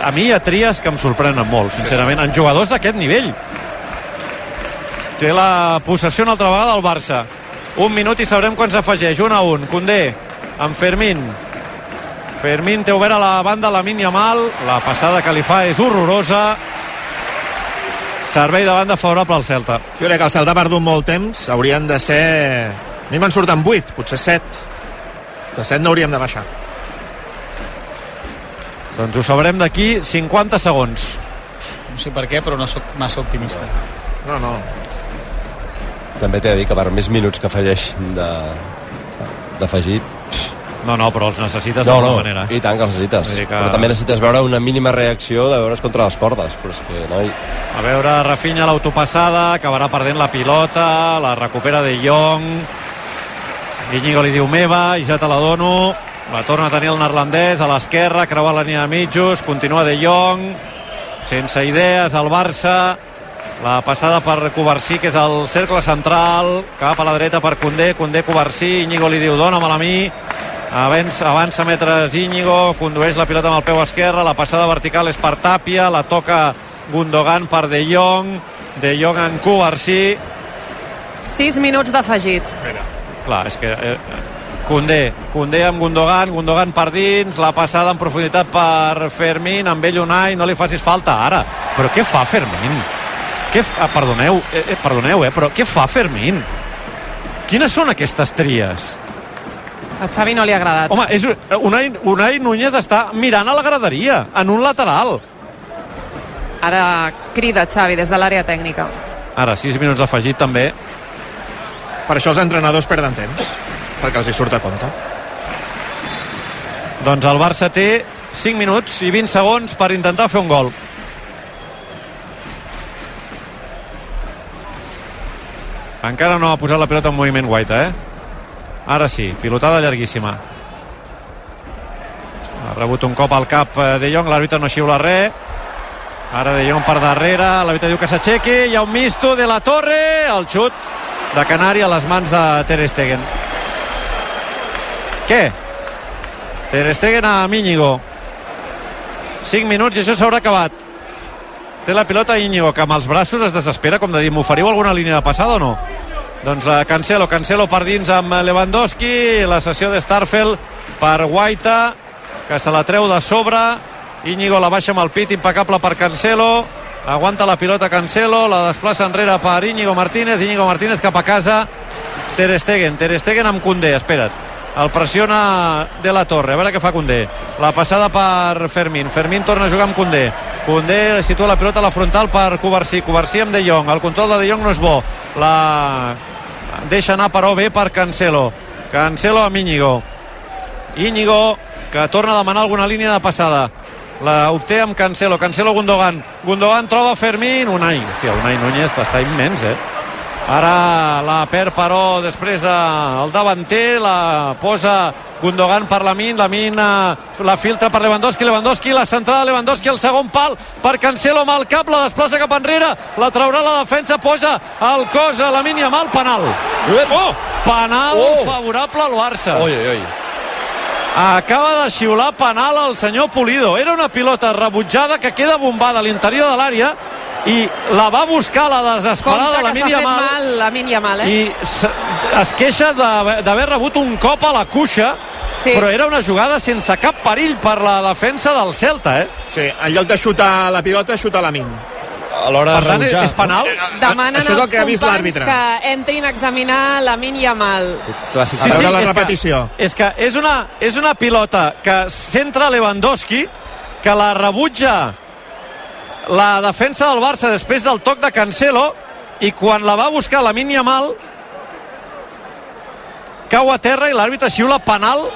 a mi hi ha tries que em sorprenen molt, sincerament, en jugadors d'aquest nivell. Té la possessió una altra vegada al Barça. Un minut i sabrem quan s'afegeix. Un a un. Condé amb Fermín. Fermín té obert a la banda la mínia mal. La passada que li fa és horrorosa. Servei de banda favorable al Celta. Jo crec que el Celta ha perdut molt temps. Haurien de ser... A mi me'n surten 8, potser 7. De 7 no hauríem de baixar. Doncs ho sabrem d'aquí 50 segons. No sé per què, però no sóc massa optimista. No, no. També t'he de dir que per més minuts que afegeix de d'afegit No, no, però els necessites no, d'alguna no, manera. i tant que els necessites. Que- però també necessites veure una mínima reacció de veure's contra les cordes però és que noi, A veure, Rafinha l'autopassada, acabarà perdent la pilota, la recupera De Jong, Íñigo li diu meva, i ja te la dono, la torna a tenir el neerlandès a l'esquerra, creua la línia de mitjos, continua De Jong, sense idees al Barça, la passada per Covarsí, que és el cercle central, cap a la dreta per Condé, Condé Covarsí, Íñigo li diu dona-me-la a mi, avança, avança metres Íñigo, condueix la pilota amb el peu esquerre, la passada vertical és per Tàpia, la toca Gundogan per De Jong, De Jong en Covarsí, 6 minuts d'afegit. clar, és que eh, Condé, Condé amb Gundogan, Gundogan per dins, la passada en profunditat per Fermín, amb ell Unai, no li facis falta ara. Però què fa Fermín? Què fa? Ah, perdoneu, eh, eh, perdoneu, eh, però què fa Fermín? Quines són aquestes tries? A Xavi no li ha agradat. Home, és, Unai, Unai Núñez està mirant a la graderia, en un lateral. Ara crida Xavi des de l'àrea tècnica. Ara, 6 minuts afegit també. Per això els entrenadors perden temps, perquè els hi surt a compte. Doncs el Barça té 5 minuts i 20 segons per intentar fer un gol. Encara no ha posat la pilota en moviment Guaita, eh? Ara sí, pilotada llarguíssima. Ha rebut un cop al cap eh, De Jong, l'àrbitre no xiula res. Ara De Jong per darrere, l'àrbitre diu que s'aixequi, hi ha un misto de la Torre, el xut de Canari a les mans de Ter Stegen. Què? Ter Stegen a Íñigo. 5 minuts i això s'haurà acabat. Té la pilota Íñigo, que amb els braços es desespera, com de dir, m'oferiu alguna línia de passada o no? Doncs la Cancelo, Cancelo per dins amb Lewandowski, la sessió de Starfel per Guaita, que se la treu de sobre, Íñigo la baixa amb el pit, impecable per Cancelo, aguanta la pilota Cancelo, la desplaça enrere per Íñigo Martínez, Íñigo Martínez cap a casa, Ter Stegen, Ter Stegen amb Koundé, espera't. El pressiona de la Torre, a veure què fa Koundé. La passada per Fermín. Fermín torna a jugar amb Koundé. Koundé situa la pilota a la frontal per Covarsí. Covarsí amb De Jong. El control de De Jong no és bo. la deixa anar però bé per Cancelo Cancelo amb Íñigo Íñigo que torna a demanar alguna línia de passada la obté amb Cancelo, Cancelo Gundogan Gundogan troba Fermín Unai, hòstia, Unai Núñez està immens eh ara la perd però després eh, el davanter la posa Gundogan per Lamin Lamin eh, la filtra per Lewandowski Lewandowski, la centrada de Lewandowski el segon pal per Cancelo amb el cap la desplaça cap enrere, la traurà la defensa posa el cos a Lamin i amb el penal Oh! penal Oh! favorable al Barça Oi, oi, oi. acaba de xiular penal al senyor Pulido. Era una pilota rebutjada que queda bombada a l'interior de l'àrea i la va buscar la desesperada la Mínia Mal mal la Mínia Mal, eh? i es queixa d'haver d'haver rebut un cop a la cuixa Sí. però era una jugada sense cap perill per la defensa del Celta eh? Sí, en lloc de xutar la pilota, xuta la min. A l'hora de rebutjar. és penal Demanen Això és el que ha vist l'àrbitre. que entrin a examinar la Mínia Mal. Clàssic. A veure la és repetició. Que, és que és una, és una pilota que centra Lewandowski, que la rebutja la defensa del Barça després del toc de Cancelo i quan la va buscar la Mínia Mal cau a terra i l'àrbitre xiula penal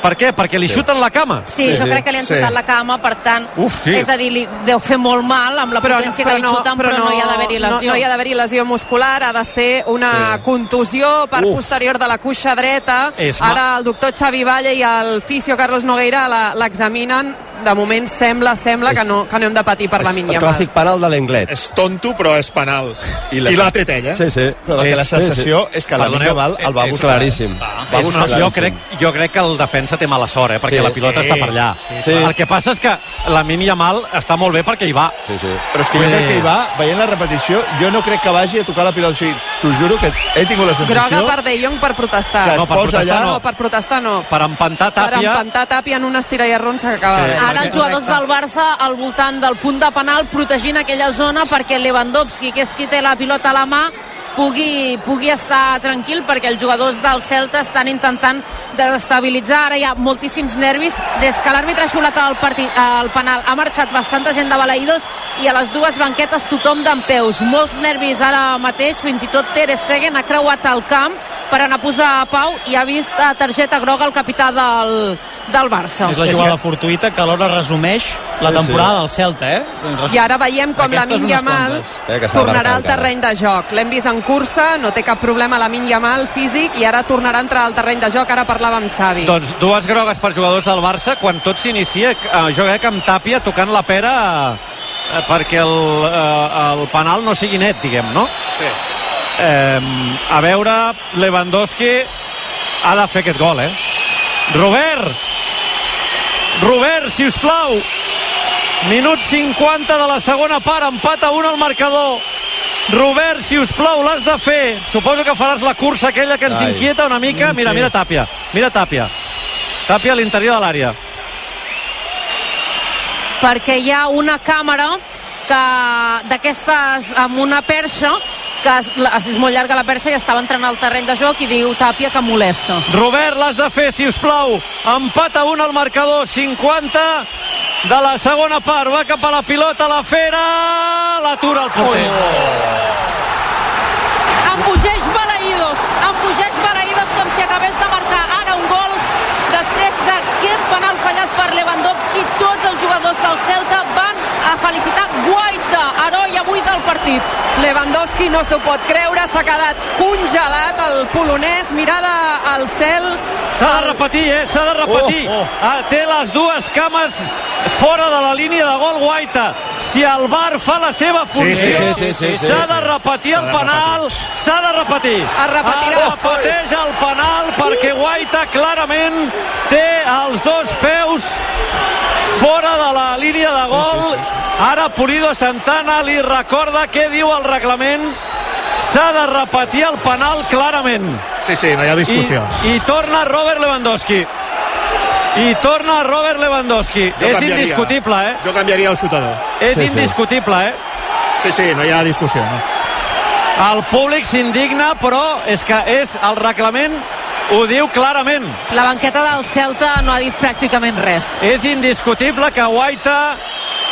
per què? Perquè li xuten la cama Sí, Sí, jo sí. crec que li han Sí. xutat la cama, per tant, Uf, sí. és a dir, li deu fer molt mal amb la potència que li xuten, però, no, hi ha d'haver-hi no, lesió. no hi ha d'haver-hi lesió muscular, ha de ser una Sí. contusió per Uf. posterior de la cuixa dreta. És Ara el doctor Xavi Valle i el fisio Carlos Nogueira la- l'examinen. De moment sembla, sembla que no, que no hem de patir per la El mínia clàssic penal de l'Englet. És tonto, però és penal. I I la- l'ha tret ell, eh? Sí, sí. Però que la És- sí, sí. sensació és que la Perdoneu, Mínia Mal el va és buscar. claríssim. Va és buscar jo, crec, jo crec que el defensa té mala sort, eh? perquè Sí. la pilota Sí. està per allà. Sí. El que passa és que la Mínia Mal està molt bé perquè hi va. Sí, sí. Però és que jo crec que hi va, veient la repetició, jo no crec que vagi a tocar la pilota. O sigui, t'ho juro que he tingut la sensació... Groga per De Jong per protestar. Que No, per protestar allà... no. No, per protestar no. Per empantar Per Tàpia... empantar Tàpia en una estira i arronsa que acaba Sí. de Ara els jugadors del Barça al voltant del punt de penal protegint aquella zona perquè Lewandowski, que és qui té la pilota a la mà, pugui, pugui estar tranquil perquè els jugadors del Celta estan intentant desestabilitzar. Ara hi ha moltíssims nervis. Des que l'àrbitre ha xulat el, partit, el penal ha marxat bastanta gent de Balaïdos i a les dues banquetes tothom d'en peus. Molts nervis ara mateix, fins i tot Ter Stegen ha creuat el camp per anar a posar a pau i ha vist a targeta groga el capità del, del Barça. És la jugada fortuïta que alhora resumeix la Sí, temporada sí. del Celta, eh? I ara veiem com la Aquestes Min unes Yamal quantes. Eh, tornarà al terreny de joc. L'hem vist en cursa, no té cap problema la Min Yamal físic i ara tornarà a entrar al terreny de joc. Ara parlava amb Xavi. Doncs dues grogues per jugadors del Barça quan tot s'inicia, eh, jo crec que amb Tàpia tocant la pera eh, perquè el, eh, el penal no sigui net, diguem, no? Sí. Eh, a veure, Lewandowski ha de fer aquest gol, eh? Robert! Robert, si us plau! Minut 50 de la segona part, empat a 1 al marcador. Robert, si us plau, l'has de fer. Suposo que faràs la cursa aquella que ens Ai. inquieta una mica. Mira, mira Tàpia. Mira Tàpia. Tàpia a l'interior de l'àrea. perquè hi ha una càmera que d'aquestes amb una perxa que és, molt llarga la perxa i estava entrant al terreny de joc i diu Tàpia que molesta. Robert, l'has de fer, si us plau. Empat a 1 al marcador, 50 de la segona part. Va cap a la pilota, la Fera, l'atura el porter. Embogeix Balaïdos, embogeix Balaïdos com si acabés de marcar ara un gol després d'aquest penal fallat per Lewandowski. Tots els jugadors del Celta van a felicitar Guaita, heroi avui del partit. Lewandowski no s'ho pot creure, s'ha quedat congelat el polonès, mirada al cel. S'ha de repetir, eh? S'ha de repetir. Oh, oh. Ah, té les dues cames fora de la línia de gol Guaita. Si el VAR fa la seva funció, sí, sí, sí, sí, s'ha sí. de repetir el penal, s'ha de repetir. Es repetirà. Es repeteix el penal perquè Guaita clarament té els dos peus fora de la línia de gol. Ara Pulido Santana li recorda què diu el reglament. S'ha de repetir el penal clarament. Sí, sí, no hi ha discussió. I, i torna Robert Lewandowski. I torna Robert Lewandowski. Jo és indiscutible, eh? Jo canviaria el xutador. És Sí, sí. indiscutible, eh? Sí, sí, no hi ha discussió. No? El públic s'indigna, però és que és el reglament ho diu clarament. La banqueta del Celta no ha dit pràcticament res. És indiscutible que Guaita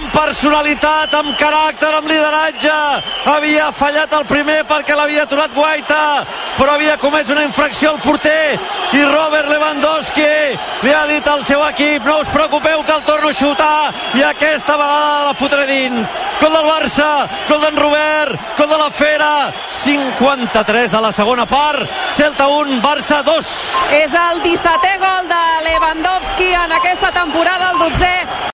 amb personalitat, amb caràcter, amb lideratge. Havia fallat el primer perquè l'havia aturat Guaita, però havia comès una infracció al porter i Robert Lewandowski li ha dit al seu equip no us preocupeu que el torno a xutar i aquesta vegada la fotré dins. Gol del Barça, gol d'en Robert, gol de la Fera, 53 de la segona part, Celta 1, Barça 2. És el 17è gol de Lewandowski en aquesta temporada, el 12è